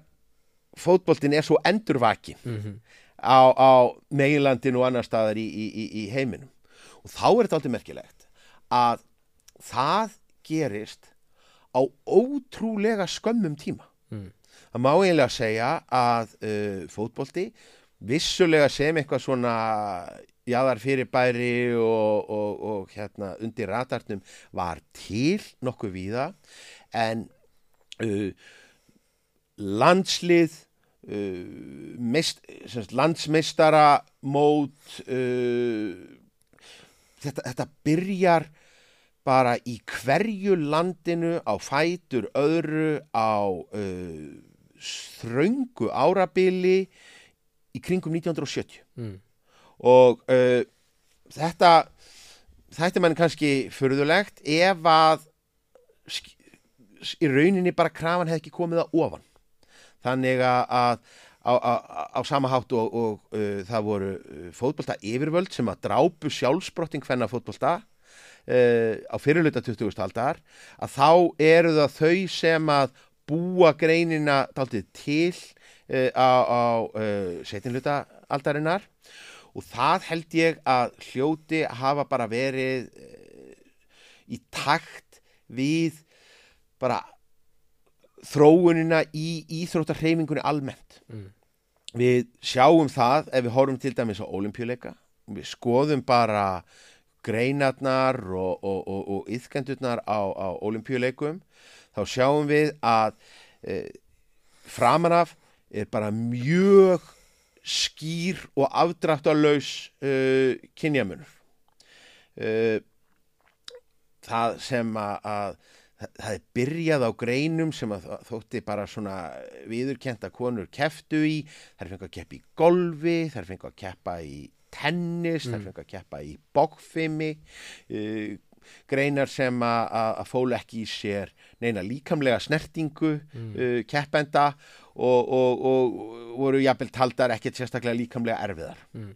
fótboltin er svo endurvakin Mhm. á, á meilandin og annar staðar í, í, í, í heiminum og þá er þetta aldrei merkilegt að það gerist á ótrúlega skömmum tíma Mm. það má eiginlega segja að uh, fótbolti vissulega sem eitthvað svona jaðar fyrirbæri og, og, og hérna undir ratarnum var til nokkuð víða en uh, landslið uh, semst, landsmeistara mót uh, þetta, þetta byrjar bara í hverju landinu á fætur öðru á uh, þröngu árabili í kringum 1970 Mm. og uh, þetta þetta mann kannski furðulegt ef að í rauninni bara krafan hefði ekki komið að ofan þannig að, að á, á, á sama hátt og, og uh, það voru uh, fótbolta yfirvöld sem að drápu sjálfsbrotting hvenna fótbolta uh, á fyrirluta 20. aldar að þá eru það þau sem að búa greinina daldið til uh, á, á uh, setinluta aldarinnar og það held ég að hljóti hafa bara verið í takt við bara þróunina í íþróttarhreifingunni almennt. Mm. Við sjáum það ef við horfum til dæmis á olimpíuleika, við skoðum bara greinarnar og, og, og, og yðkendurnar á, á olimpíuleikum, þá sjáum við að e, framanaf er bara mjög skýr og afdráttarlaus uh, kynjamunur. Uh, það sem að, að það er byrjað á greinum sem að þó- þótti bara svona viðurkenda konur keftu í, þær fengu að keppa í golfi, þær fengu að keppa í tennis, þær fengu að keppa í bókfimi, uh, greinar sem að, fólu ekki í sér neina líkamlega snertingu uh, keppenda og, og, og voru jafnvel taldar ekkert sérstaklega líkamlega erfiðar. Mm.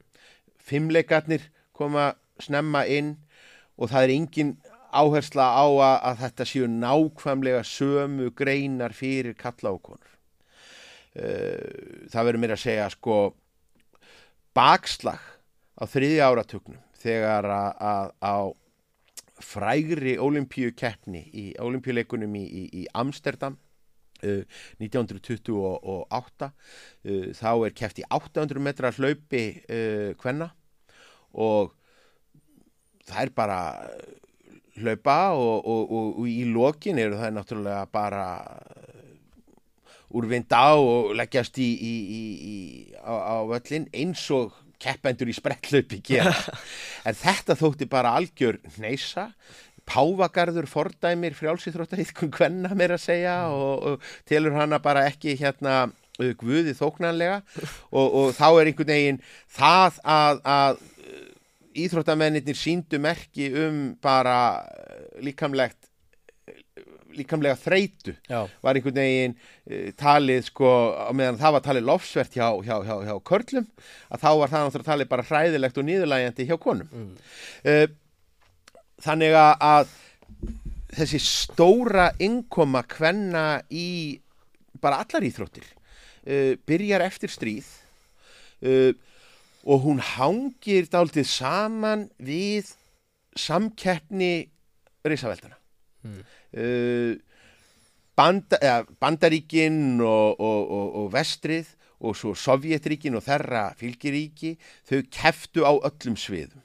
Fimmleikarnir koma snemma inn og það er engin áhersla á að, að þetta séu nákvæmlega sömu greinar fyrir kalla og konur. Uh, það verður mér að segja sko bakslag á þriðja áratugnum þegar að, á frægri olimpíu keppni í olimpíuleikunum í, í, í Amsterdam uh, 1928 uh, þá er keppt í 800 metra hlaupi uh, kvenna og það er bara hlaupa og, og, og, og í lokin eru það náttúrulega bara úrvinda og leggjast í, á, á völlin eins og keppendur í sprettlaupi gera. En þetta þótti bara algjör neysa Pávagarður fordæmir frjálsýþróttahýðkun hvenna mér að segja og, og telur hana bara ekki hérna uh, guði þóknanlega. Og, og þá er einhvern veginn það að, að íþróttamennir síndu merki um bara uh, líkamlegt líkamlega þreitu Já. var einhvern veginn uh, talið sko, meðan það var talið lofsvert hjá, hjá, hjá, hjá körlum að þá var það náttúrulega talið bara hræðilegt og nýðurlægjandi hjá konum Mm. uh, þannig að- þessi stóra innkoma kvenna í bara allar íþróttir uh, byrjar eftir stríð uh, og hún hangir dálítið saman við samkeppni risaveldana Mm. Uh, banda, eða, bandaríkin og, og, og, og vestrið og svo Sovjetríkin og þeirra fylgiríki þau keftu á öllum sviðum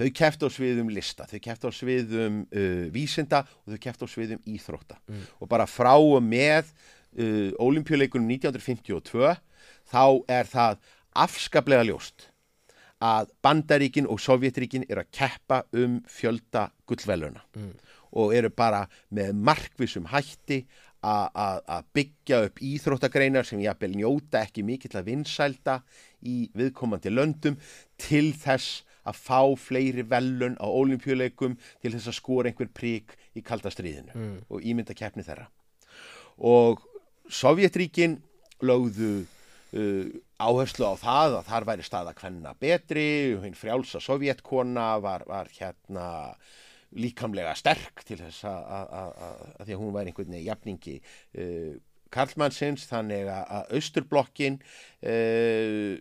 þau keftu á sviðum lista þau keftu á sviðum uh, vísinda og þau keftu á sviðum íþrótta Mm. og bara frá og með uh, olimpíuleikunum 1952 þá er það afskaplega ljóst að bandaríkin og Sovjetríkin eru að keppa um fjölda gullveluna Mm. Og eru bara með markvissum hætti að byggja upp íþróttagreinar sem jafnvel njóta ekki mikill að vinsælda í viðkomandi löndum til þess að fá fleiri velun á olimpíuleikum til þess að skora einhver prík í kalda stríðinu Mm. og ímynda keppni þeirra og Sovjetríkin lögðu uh, áherslu á það að þar væri staða kvenna betri og hinn frjálsa sovjetkona var, var hérna líkamlega sterk til þess að, því að hún væri einhvern veginn jafningi uh, Karlmannsins þannig að, Östurblokkin uh,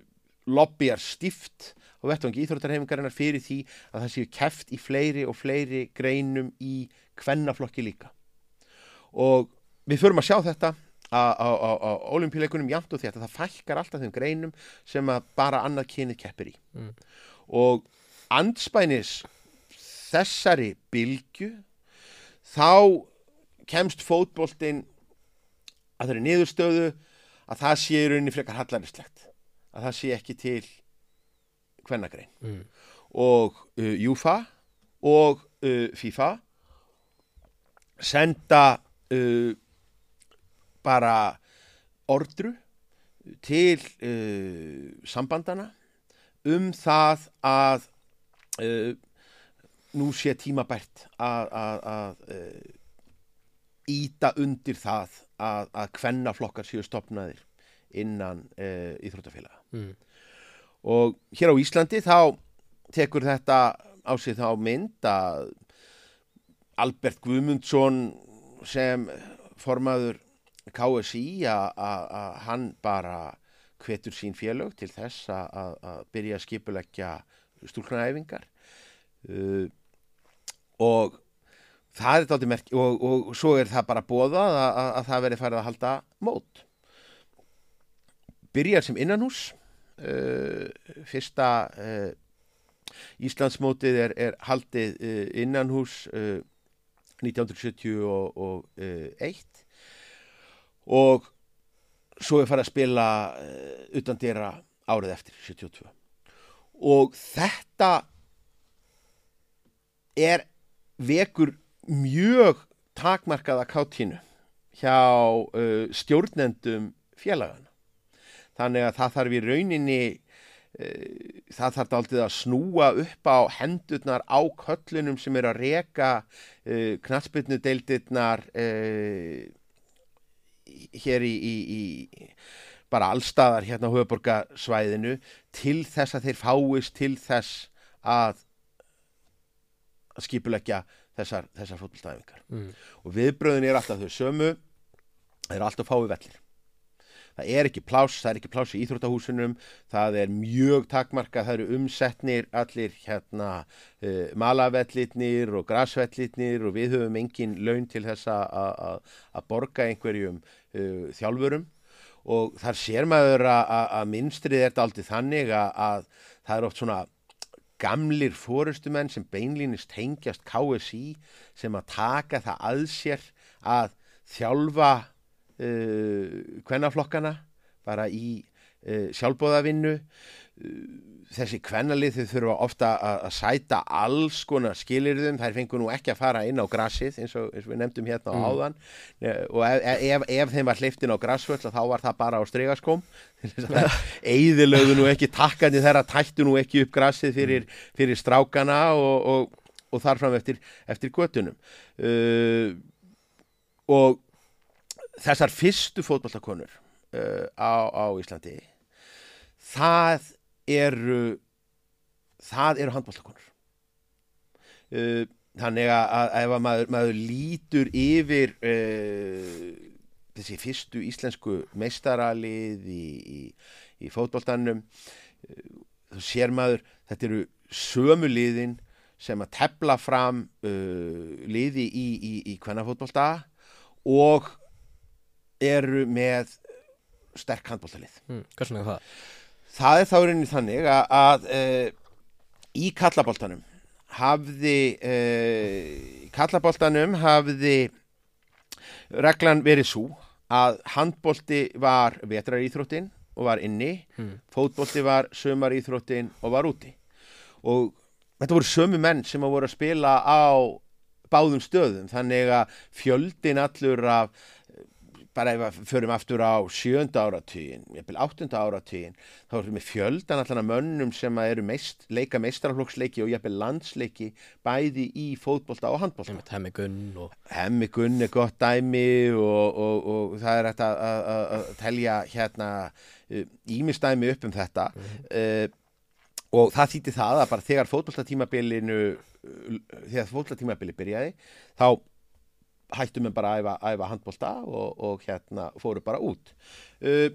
lobbyar stift og vettvangi íþróttarhefingarinnar fyrir því að það séu keft í fleiri og fleiri greinum í kvennaflokki líka og við förum að sjá þetta á, olimpíuleikunum jafnt og því að það fækkar alltaf þeim greinum sem að bara annað kynið keppir í Mm. og andspænis þessari bylgju þá kemst fótboltinn að þeirri niðurstöðu að það sé í rauninni frekar hallarislegt að það sé ekki til hvernagrein Mm. og uh, UEFA og uh, FIFA senda uh, bara ordru til uh, sambandana um það að uh, nú sé tímabært að, íta undir það að, að kvennaflokkar séu stopnaðir innan uh, íþróttafélaga Mm. og hér á Íslandi þá tekur þetta á sig þá mynd að Albert Guðmundsson sem formaður KSI að hann bara hvetur sín félög til þess að- byrja að skipuleggja stúlknaæfingar uh, og það er þetta merk og, og svo er það bara bóðað að, að, að það veri farið að halda mót. Byrjar sem innanhús uh, fyrsta uh, Íslandsmótið er, er haldið uh, innanhús uh, 1971 og svo er farið að spila utan dýra árið eftir 72 og þetta er vekur mjög takmarkaða kátínu hjá uh, stjórnendum félagana þannig að það þarf í rauninni uh, það þarf aldrei að snúa upp á hendurnar á köllunum sem eru að reka uh, knatsbyrnu deildirnar uh, hér í, í, í bara allstaðar hérna á höfuborgarsvæðinu til þess að þeir fáist til þess að að skipuleggja þessar, þessar fótboltæfingar Mm. og viðbröðin er alltaf þau sömu það eru alltaf fái vellir. Það er ekki pláss, það er ekki pláss í íþróttahúsunum það er mjög takmarka það eru umsetnir allir hérna uh, malavellitnir og grasvellitnir og við höfum engin laun til þess að- borga einhverjum uh, þjálfurum. Og þar sér maður að, að, að minnstrið er aldrei þannig að, að það er oft svona gamlir fórustumenn sem beinlínist tengjast KSI sem að taka það að sér að þjálfa uh, kvennaflokkana bara í sjálfbóðavinnu þessi kvennalið þau þurfa ofta að, sæta alls konar skilirðum, þær fengur nú ekki að fara inn á grassið eins og, eins og við nefndum hérna á Mm. áðan. Eh, og ef, ef, ef þeim var hleyft inn á grassvöll þá var það bara á stregaskóm eðilögðu nú ekki takkandi þeirra tættu nú ekki upp grassið fyrir, fyrir strákana og, og, og þar fram eftir, eftir göttunum uh, og þessar fyrstu fótballakonur uh, á, á Íslandi það eru það eru handbóltakonur uh, þannig að, ef að maður, maður lítur yfir uh, þessi fyrstu íslensku meistaralið í, í, í fótboltanum uh, þá sér maður þetta eru sömu liðin sem að tefla fram uh, liði í, í, kvennafótbolta og eru með sterk handbóltalið mm, Hversu er það? Það er þá rauninni þannig að, að e, í kallaboltanum hafði e, kallaboltanum hafði reglan verið svo að handbolti var vetraríþróttin og var inni Mm. fótbolti var sömaríþróttin og var úti og þetta voru sömu menn sem að voru að spila á báðum stöðum þannig að fjöldin allur af bara ef við förum aftur á sjönda áratugin, jafnvel áttunda áratugin þá erum við fjöldan allan að mönnum sem að eru meist, leika meistaraflokksleiki og jafnvel landsleiki bæði í fótbolta og handbolta. Einmitt, Hemmi Gunn og Hemmi Gunn er gott dæmi og, og, og það er hægt að, að, að- að telja hérna ímistæmi upp um þetta. Mm og það þýtti það að bara þegar fótboltatímabilinu þegar fótboltatímabili byrjaði þá hættum við bara að æfa, æfa handbolta og, og hérna fóru bara út. Uh,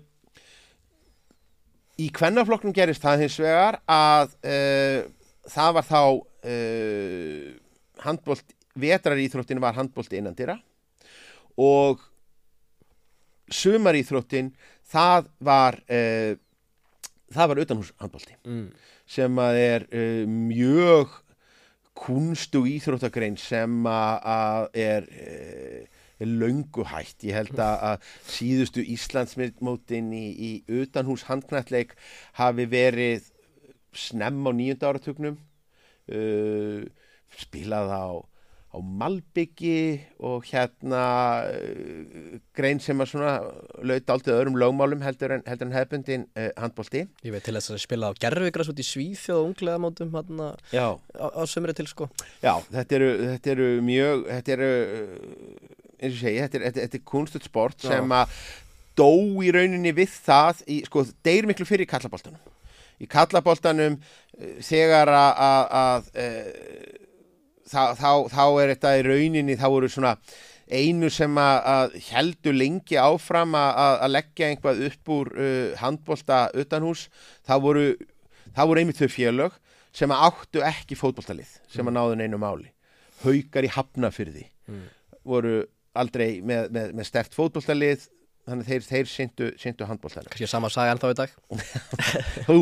í kvennaflokknum gerist það hins vegar að uh, það var þá uh, handbolt vetraríþróttin var handbolti innandira og sumaríþróttin það var uh, það var utanhús handbolti mm, sem að er uh, mjög kunstu íþróttagrein sem að er, er löngu hætt. Ég held að, síðustu Íslandsmótin í, í utanhús handknætleik hafi verið snemm á nýjunda áratugnum, uh, spilað á, á Malbyggi og hérna uh, grein sem að svona laut aldrei öðrum lögmálum heldur en, heldur en hefbundin uh, handbolti. Ég veit til þess að spila á gerfigras út í Svíþjóð og unglega mótum hann á, á sömri til sko Já, þetta eru, þetta eru mjög, þetta eru, uh, eins og segi, þetta er, er kunstut sport Já. sem að dó í rauninni við það, í, sko, deyr miklu fyrir í kallaboltanum. Í kallaboltanum uh, þegar að, að, að uh, þá, þá, þá er þetta í rauninni, þá voru svona einu sem að, heldur lengi áfram að, leggja einhvað upp úr uh, handbolta utanhús, það voru, voru einmitt þau félög sem að áttu ekki fótboltalið sem að náðu neinu máli haukar í hafnafyrði Mm. voru aldrei með, með, með stert fótboltalið þannig þeir, þeir syndu, syndu handboltanum. Kannski sama saga ennþá í dag. Hú,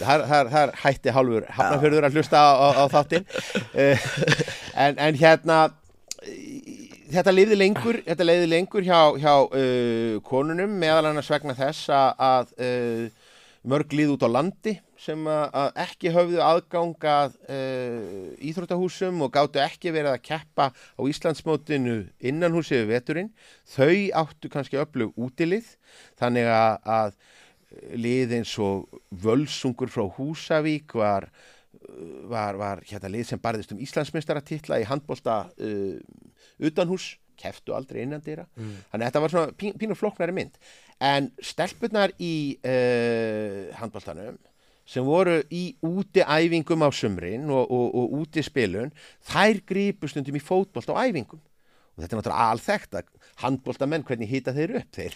þar, þar, þar hætti hálfur hafnafjörður að hlusta á, á, á þáttinn. Uh, en, en hérna þetta leiði lengur þetta leiði lengur hjá, hjá uh, konunum meðal annars vegna þess að uh, mörg líð út á landi sem að, ekki höfðu aðgangað uh, íþróttahúsum og gáttu ekki verið að keppa á Íslandsmótinu innan húsi við veturinn. Þau áttu kannski öflug útilið þannig að, að lið eins og Völsungur frá Húsavík var, var, var hérna lið sem barðist um Íslandsmeistaratitla í handbólta uh, utanhús, keftu aldrei innandýra Mm. þannig að þetta var svona pín, pínu flóknari mynd. En stelpurnar í uh, handbóltanum sem voru í úti æfingum á sumrin og, og, og úti spilun þær gripu stundum í fótbolt á æfingum. Og þetta er náttúrulega alþekkt að handbóltamenn hvernig hýta þeir upp? Þeir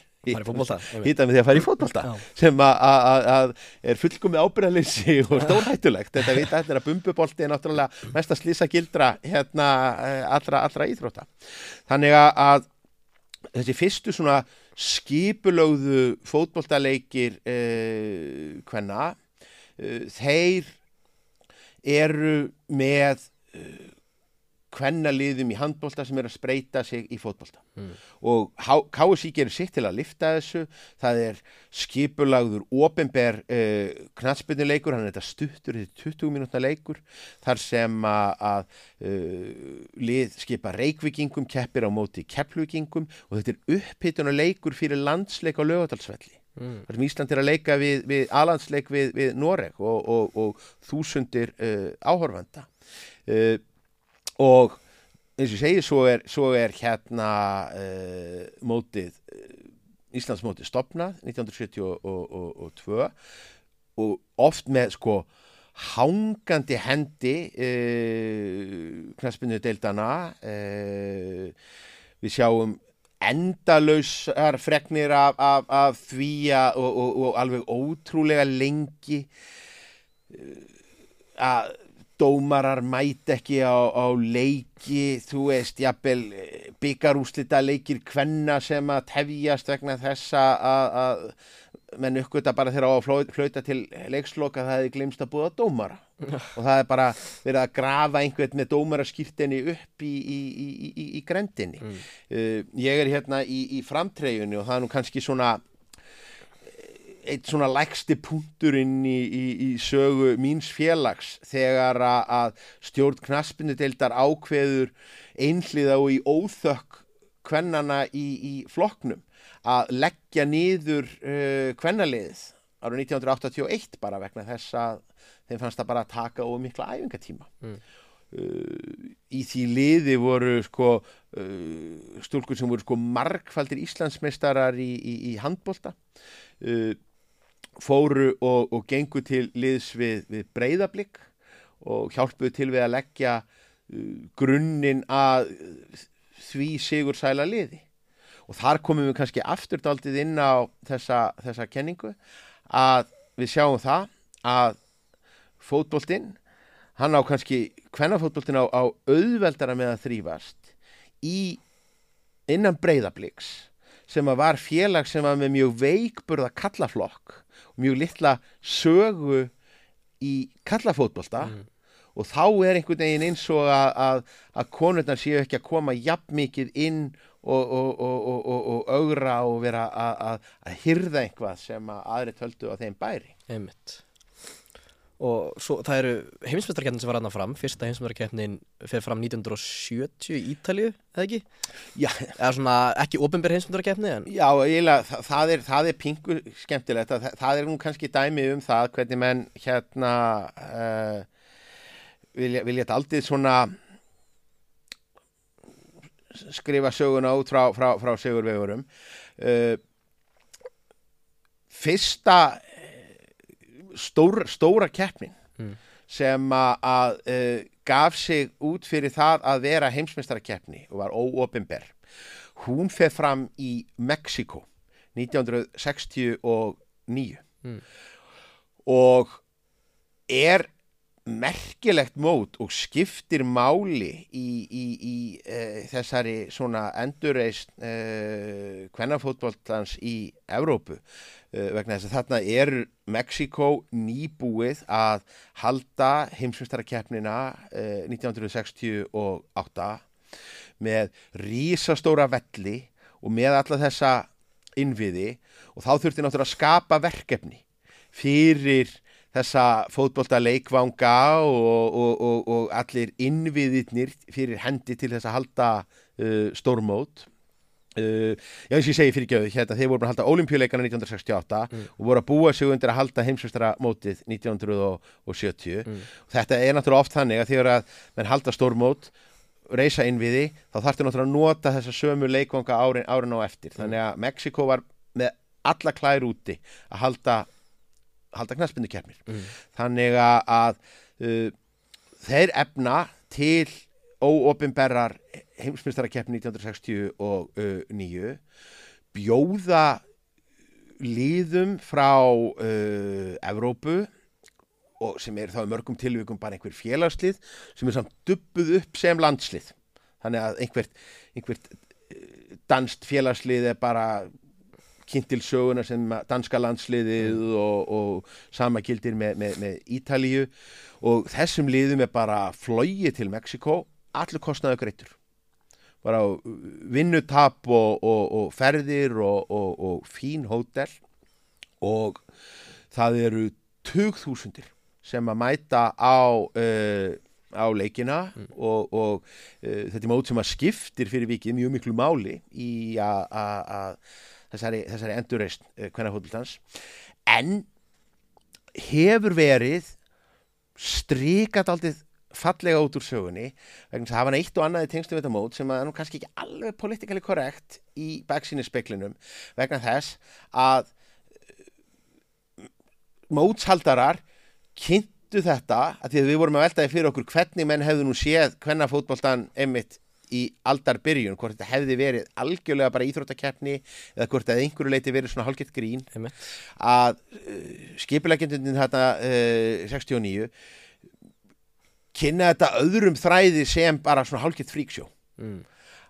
hýta með því að fara í fótbolta Já. sem að- er fullkomið ábyrðaleysi og stórhættulegt. Þetta vita þetta er að bumbubolti er náttúrulega mest að slýsa gildra hérna eh, allra, allra íþrótta. Þannig að, þessi fyrstu svona skipulögðu fótboltaleikir eh, hvenna þeir eru með uh, kvennaliðum í handbólta sem er að spreita sig í fótbólta Mm. og KSI gerir sitt til að lifta þessu. Það er skipulagður ofinber uh, knatsbyrnuleikur hann er þetta stuttur, þetta er 20 mínútna leikur þar sem að, uh, lið skipa reikvikingum keppir á móti keppluvikingum og þetta er upphittuna leikur fyrir landsleik á lögadalsvelli Mm. þar sem Ísland er að leika við, við alandsleik við, við Noreg og, og, og þúsundir uh, áhorfanda uh, og eins og ég segi svo er, svo er hérna uh, mótið uh, Íslandsmótið stopnað 1972 og oft með sko hangandi hendi knaspinu deildana við sjáum endalausar fregnir af, af, af því að og, og, og alveg ótrúlega lengi. Uh, að dómarar mæti ekki á, á leiki, þú veist, jafnvel byggarúslita leikir kvenna sem að tefjast vegna þessa að menn uppgöta bara þegar á að flauta til leiksloka það hefði glemst að búða dómara og það er bara verið að grafa einhvern með dómaraskýrtinni upp í, í, í, í, í grendinni. Mm. Uh, ég er hérna í, í framtreyjunni og það er nú kannski svona eitt svona lægsti punkturinn í, í, í sögu míns félags þegar að, stjórn knaspinnudeildar ákveður einhliða og í óþökk kvennana í, í flokknum að leggja niður uh, kvennaliðið árið 1981 bara vegna þess að þeim fannst það bara að taka of mikla æfingatíma. Mm. uh, í því liði voru sko uh, stúlkur sem voru sko margfaldir Íslandsmeistarar í, í, í handbolta. Uh, fóru og, og gengu til liðs við, við breyðablík og hjálpuðu til við að leggja uh, grunninn að því sigur sæla liði og þar komum við kannski afturdaldið inn á þessa, þessa kenningu að við sjáum það að fótboltinn hann á kannski hvernafótboltinn á, á auðveldara með að þrýfast í innan breyðabliks sem að var félag sem var með mjög veikburða kallaflokk mjög litla sögu í kallafótbolta Mm. Og þá er einhvern veginn eins og að, að, að konurnar séu ekki að koma jafn mikið inn og, og, og, og, og, og augra og vera að, að, að hyrða einhvað sem að aðri töldu á þeim bæri. Einmitt. Og svo það eru heimsmeistarkeppnin sem var aðna fram, fyrsta heimsmeistarkeppnin fer fram 1970 í Ítalju, eða ekki? Já, Eða svona ekki ofinber heimsmeistarkeppni en Já, eiginlega, það, það, er, það er pingu skemmtilegt, það, það er nú kannski dæmi um það hvernig menn hérna uh, vilja, vilja þetta aldrei svona skrifa söguna út frá, frá, frá Sigurvegurum uh, fyrsta eh, stór, stóra keppnin Mm. sem að, uh, gaf sig út fyrir það að vera heimsmeistarakeppni og var óopinber hún fer fram í Mexiko 1969 Mm. og er merkilegt mót og skiptir máli í, í, í uh, þessari svona endurreist uh, kvennafótboltans í Evrópu uh, vegna þess að þarna er Mexiko nýbúið að halda heimsmyndstarakeppnina uh, 1968 með rísastóra velli og með alla þessa innviði. Og þá þurfti náttúrulega að skapa verkefni fyrir þessa fótbolta leikvanga og, og, og, og allir innviðirnir fyrir hendi til þess að halda uh, stórmót uh, já eins og ég segi fyrir gjöðu hérna, þeir voru að halda olimpíuleikana 1968 Mm. og voru að búa sig undir að halda heimsvistara-mótið 1970 Mm. þetta er náttúrulega oft þannig að þegar að menn halda stórmót reysa innviði, þá þarftu náttúrulega að nota þessa sömu leikvanga árin, árin á eftir þannig að Mexiko var með alla klær úti að halda halda knaspindukeppnir Mm. þannig að, uh, þeir efna til óopinberrar heimsmyndstararkeppni 1969 bjóða líðum frá uh, Evrópu og sem er þá í mörgum tilvíkum bara einhver félagslið sem er samt dubbuð upp sem landslið þannig að einhvert, einhvert uh, danst félagslið er bara kynnt til söguna sem danska landsliðið og, og sama gildir með, með, með Ítalíu. Og þessum liðum er bara flóið til Mexiko, allur kostnaðu greittur. Bara vinnutap og, og, og ferðir og, og fín hótel. Og það eru 20.000 sem að mæta á uh, á leikina mm. og, og uh, þetta er mót sem að skiptir fyrir vikið mjög miklu máli í að þessari, þessari endurreist hvernig fólkvöldans en hefur verið stríkat aldrei fallega út úr sögunni vegna þess að hafa hann eitt og annað í tengstum þetta mót sem að nú kannski ekki alveg politikali korrekt í baksíni speklinum vegna þess að uh, mótshaldarar kynnt rættu þetta að því að við vorum að veltaði fyrir okkur hvernig menn hefðu nú séð hvenna fótbóltan emitt í aldarbyrjun, hvort þetta hefði verið algjörlega bara íþróttakeppni eða hvort þetta einhverju leiti verið svona hálfgett grín Emitt. að uh, skipileggendundin þetta uh, 69 kynna þetta öðrum þræði sem bara svona hálfgett fríksjó mm.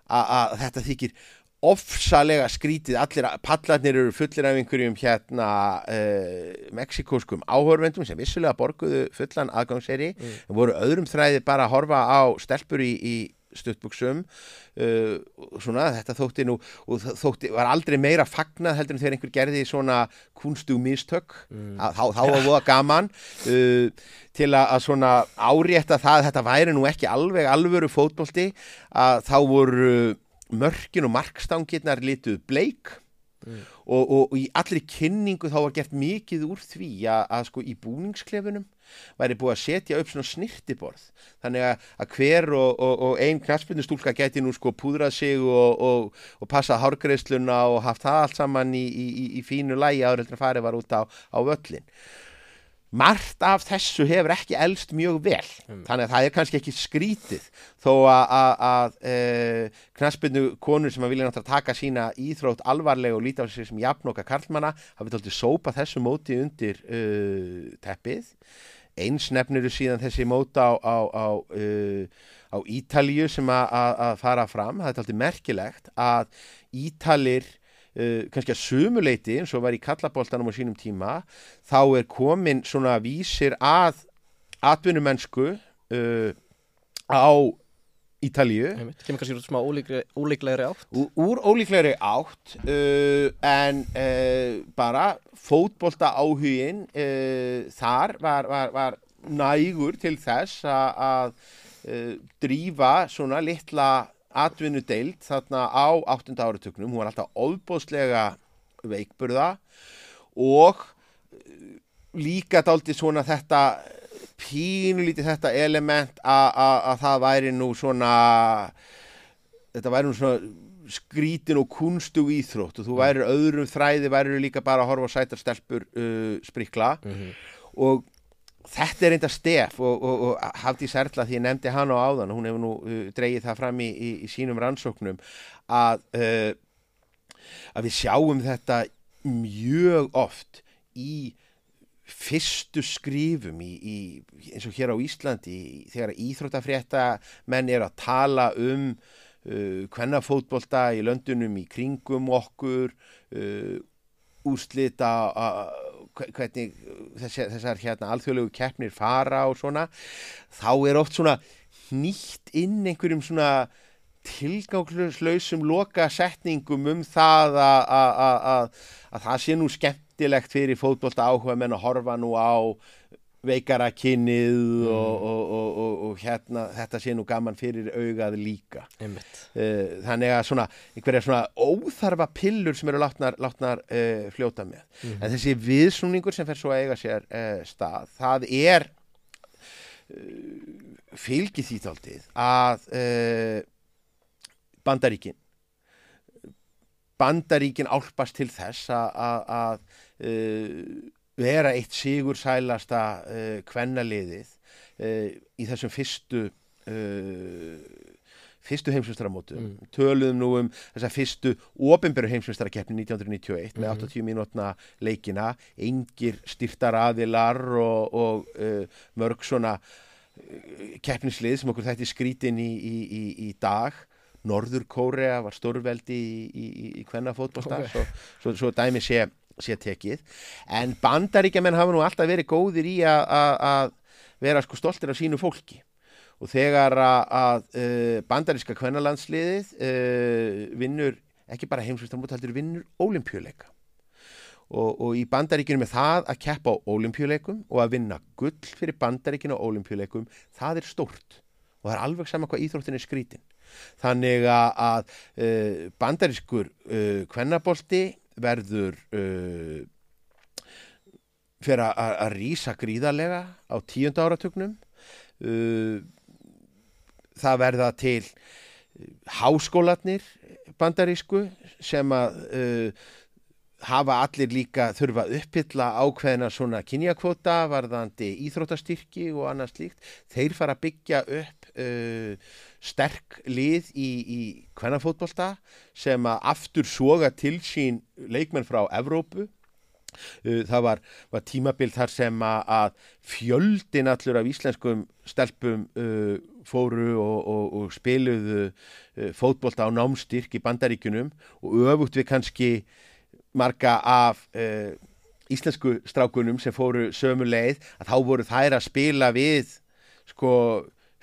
að þetta þykir ofsalega skrítið, allir pallarnir eru fullir af einhverjum hérna uh, meksikóskum áhörvendum sem vissulega borguðu fullan aðgangseri mm. voru öðrum þræði bara að horfa á stelpur í, í stuttbuksum uh, svona þetta þótti nú og þótti var aldrei meira fagnað heldur en þegar einhver gerði svona kunstug mistök mm. þá, þá var það gaman uh, til að, að svona árétta það að þetta væri nú ekki alveg alvöru fótbólti að þá voru mörkin og markstangirnar lituð bleik mm. og, og, og í allri kynningu þá var gert mikið úr því að, að sko í búningsklefunum væri búið að setja upp svona snirtiborð þannig að, að hver og, og einn knastbyrnustúlka geti nú sko púdrað sig og passað hárgreifsluna og haft það allt saman í, í, í fínu lægi áður en farið var út á, á völlin margt af þessu hefur ekki elst mjög vel. Mm. þannig að það er kannski ekki skrítið þó að e, knaspinu konur sem að vilja náttúrulega taka sína íþrótt alvarlega og líta á sig sem jafnokka karlmanna hafið tóltið sópa þessu móti undir uh, teppið eins nefnir síðan þessi móta á, á, á, uh, á Ítalju sem að fara fram. Það er tóltið merkilegt að Ítalir Uh, kannski að sumuleiti eins og var í kallaboltanum á sínum tíma þá er komin svona vísir að atvinnumennsku uh, á Ítalju kemur kannski smá ólíklegri átt úr, úr ólíklegri átt uh, en uh, bara fótbolta áhugin uh, þar var, var, var nægur til þess að uh, drífa svona litla atvinnu deilt þarna á 8. áratöknum, hún var alltaf óbóðslega veikburða og eh, líka daldi svona þetta pínulítið þetta element að það væri nú svona þetta væri nú svona skrítin og kunstug íþrótt og þú væri öðrum þræði væri líka bara að horfa á sætarstelpur uh, sprikla mm -hmm. og þetta er reynda stef og, og, og hafði særla því ég nefndi hann á áðan hún hefur nú uh, dreyið það fram í, í, í sínum rannsóknum að, uh, að við sjáum þetta mjög oft í fyrstu skrifum í, í, eins og hér á Íslandi þegar íþróttafrétta menn er að tala um uh, hvenna fótbolta í löndunum í kringum okkur uh, úrslita hvernig þessar, þessar hérna alþjóðlegu keppnir fara og svona þá er oft svona nýtt inn einhverjum svona tilgangslausum loka setningum um það að það sé nú skemmtilegt fyrir fótbolta áhuga menn að horfa nú á veikara kynnið mm. og, og, og, og hérna þetta sé nú gaman fyrir augað líka Einmitt. Eh, þannig að svona einhverja svona óþarfa pillur sem eru látnar, látnar uh, fljóta með mm. en þessi viðsnúningur sem fer svo að eiga sér uh, stað, það er uh, fylgið því þáldið að bandaríkin bandaríkin álpast til þess að vera eitt sigur sælasta uh, kvennaliðið uh, í þessum fyrstu uh, fyrstu heimsvistramótu mm. töluðum nú um þessa fyrstu ofinberu heimsvistrakeppni 1991 mm. með 80 mínútna leikina engir styrtar aðilar og, og uh, mörg svona uh, keppnislið sem okkur þætti skrítin í, í, í, í dag Norður Kórea var stórveldi í, í, í, í kvennafótbolta Ok. svo, svo, svo dæmi sé, sé tekið. En bandaríkjamenn hafa nú alltaf verið góðir í að- vera sko stoltir af sínu fólki. Og þegar að, uh, bandaríska kvennalandsliðið uh, vinnur ekki bara heimsvistamót heldur vinnur ólimpjuleika og, og í bandaríkjunum er það að keppa á ólimpjuleikum og að vinna gull fyrir bandaríkjun á ólimpjuleikum það er stórt. Og það er alveg sama hvað íþróttin er skrítin. Þannig að, að uh, bandarískur kvennabolti verður uh, fyrir að, rýsa gríðarlega á tíunda áratugnum. Uh, það verða til háskólatnir bandarísku sem að uh, hafa allir líka þurfa upphylla ákveðina svona kynjakvota varðandi íþróttastyrki og annað slíkt. Þeir fara að byggja upp uh, sterk lið í, í kvennafótbolta sem að aftur soga til sín leikmenn frá Evrópu. Uh, það var, var tímabil þar sem að fjöldin allur af íslenskum stelpum uh, fóru og, og, og spiluðu uh, fótbolta á námstyrk í bandaríkunum og öfugt við kannski marga af uh, íslensku strákunum sem fóru sömu leið að þá voru þær að spila við sko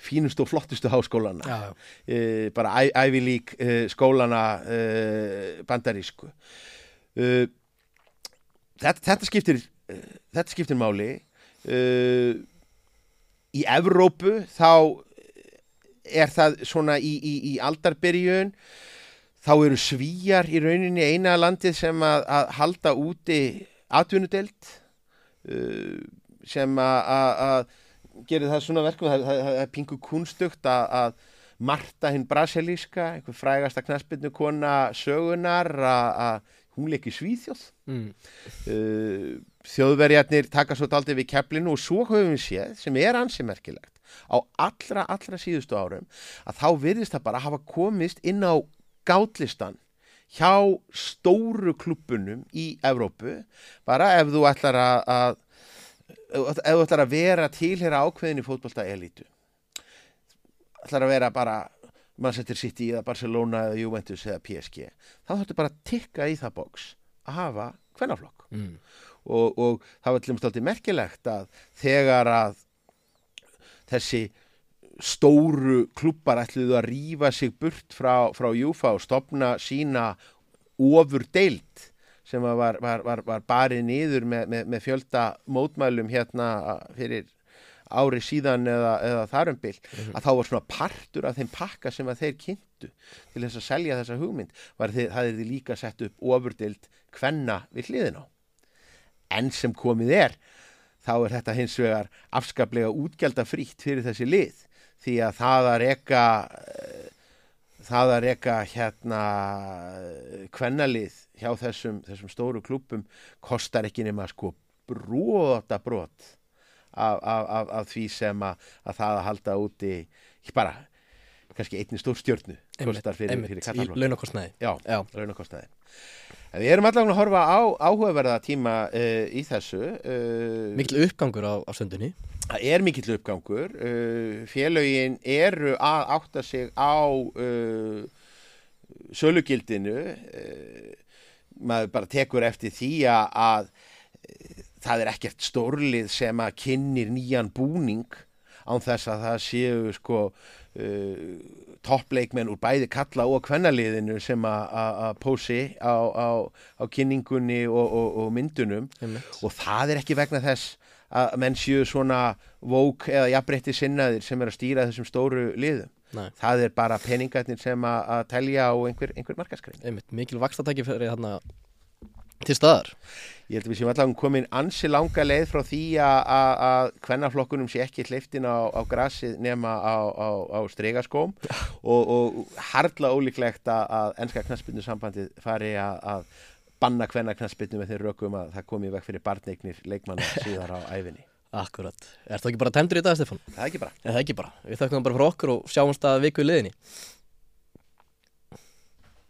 fínustu og flottustu háskólana. Já, já. uh, bara Ivy League uh, skólana uh, bandarísku. Þetta, þetta skiptir þetta skiptir máli. Í Evrópu þá er það svona í, í, í aldarbyrjun þá eru svíjar í rauninni eina landið sem að, að halda úti atvinnudelt sem að, að, að gerir það svona verkum það, það, það er pingu kunstugt að, að Marta hinn brasilíska, einhver frægasta knaspinu kona sögunar að að hún leik í Svíþjóð Mm. uh, þjóðverjarnir taka svo daldið við keflinu og svo höfum við séð sem er ansi merkilegt á allra, allra síðustu árum að þá virðist það bara hafa komist inn á gátlistan hjá stóru klubunum í Evrópu bara ef þú ætlar að, að ef þú ætlar að vera tilhera ákveðin í fótbolta elítu ætlar að vera bara Manchester City eða Barcelona eða Juventus eða PSG þá þáttu bara að tikka í það boks að hafa kvennaflokk Mm. og, og það var alltaf merkilegt að þegar að þessi stóru klubbar ætluðu að rífa sig burt frá, frá Júfa og stopna sína ofur deild sem var, var, var, var barið niður með, með, með fjölda mótmælum hérna fyrir ári síðan eða, eða þarumbil að þá var svona partur af þeim pakka sem að þeir kynntu til þess að selja þessa hugmynd var þið, það er þið líka sett upp ofurdild kvenna við hliðin á. En sem komið er þá er þetta hins vegar afskaplega útgjaldafrítt fyrir þessi lið því að það að reka eh, það að reka hérna eh, kvennalið hjá þessum, þessum stóru klúpum kostar ekki nema sko brota brot af, af, af, af því sem að, að það að halda úti ekki bara kannski einni stór stjörnu kostar fyrir, fyrir kattaflokk launakostnaði Já, Já. launakostnaði. En við erum allavega að horfa á áhugaverða tíma uh, í þessu. Uh, Mikil uppgangur á, á sundunni það er mikill uppgangur. Uh, félögin eru að átta sig á uh, sölugildinu. Uh, maður bara tekur eftir því að, að uh, það er ekkert stórlið sem að kynnir nýjan búning án þess að það séu sko uh, toppleikmenn úr bæði kalla og kvennaliðinu sem að- að að pósi á, á, á kynningunni og, og, og myndunum Einmitt. og það er ekki vegna þess að menn séu svona vók eða jafnbreytti sinnaðir sem er að stýra þessum stóru liðum. Nei, Það er bara peningarnir sem að, að telja á einhver, einhver markaskrein. mikil vakstatæki fyrir þarna til staðar Ég held að við séum allavega komin ansi langa leið frá því að, kvennaflokkunum sé ekki hleyftin á, á grasið nema á, á, á stregaskóm og, og harla ólíklegt að, að ennska knaspinu sambandið fari að, að banna kvennaknaspinu með þeir rökum að það komi veg fyrir barneignir leikmanna síðar á æfinni. Akkurat, er það ekki bara tæmdur í dag Stefán? Það er ekki bara. Nei, það er ekki bara, við þakkum bara fyrir okkur og sjáumst að viku í liðinni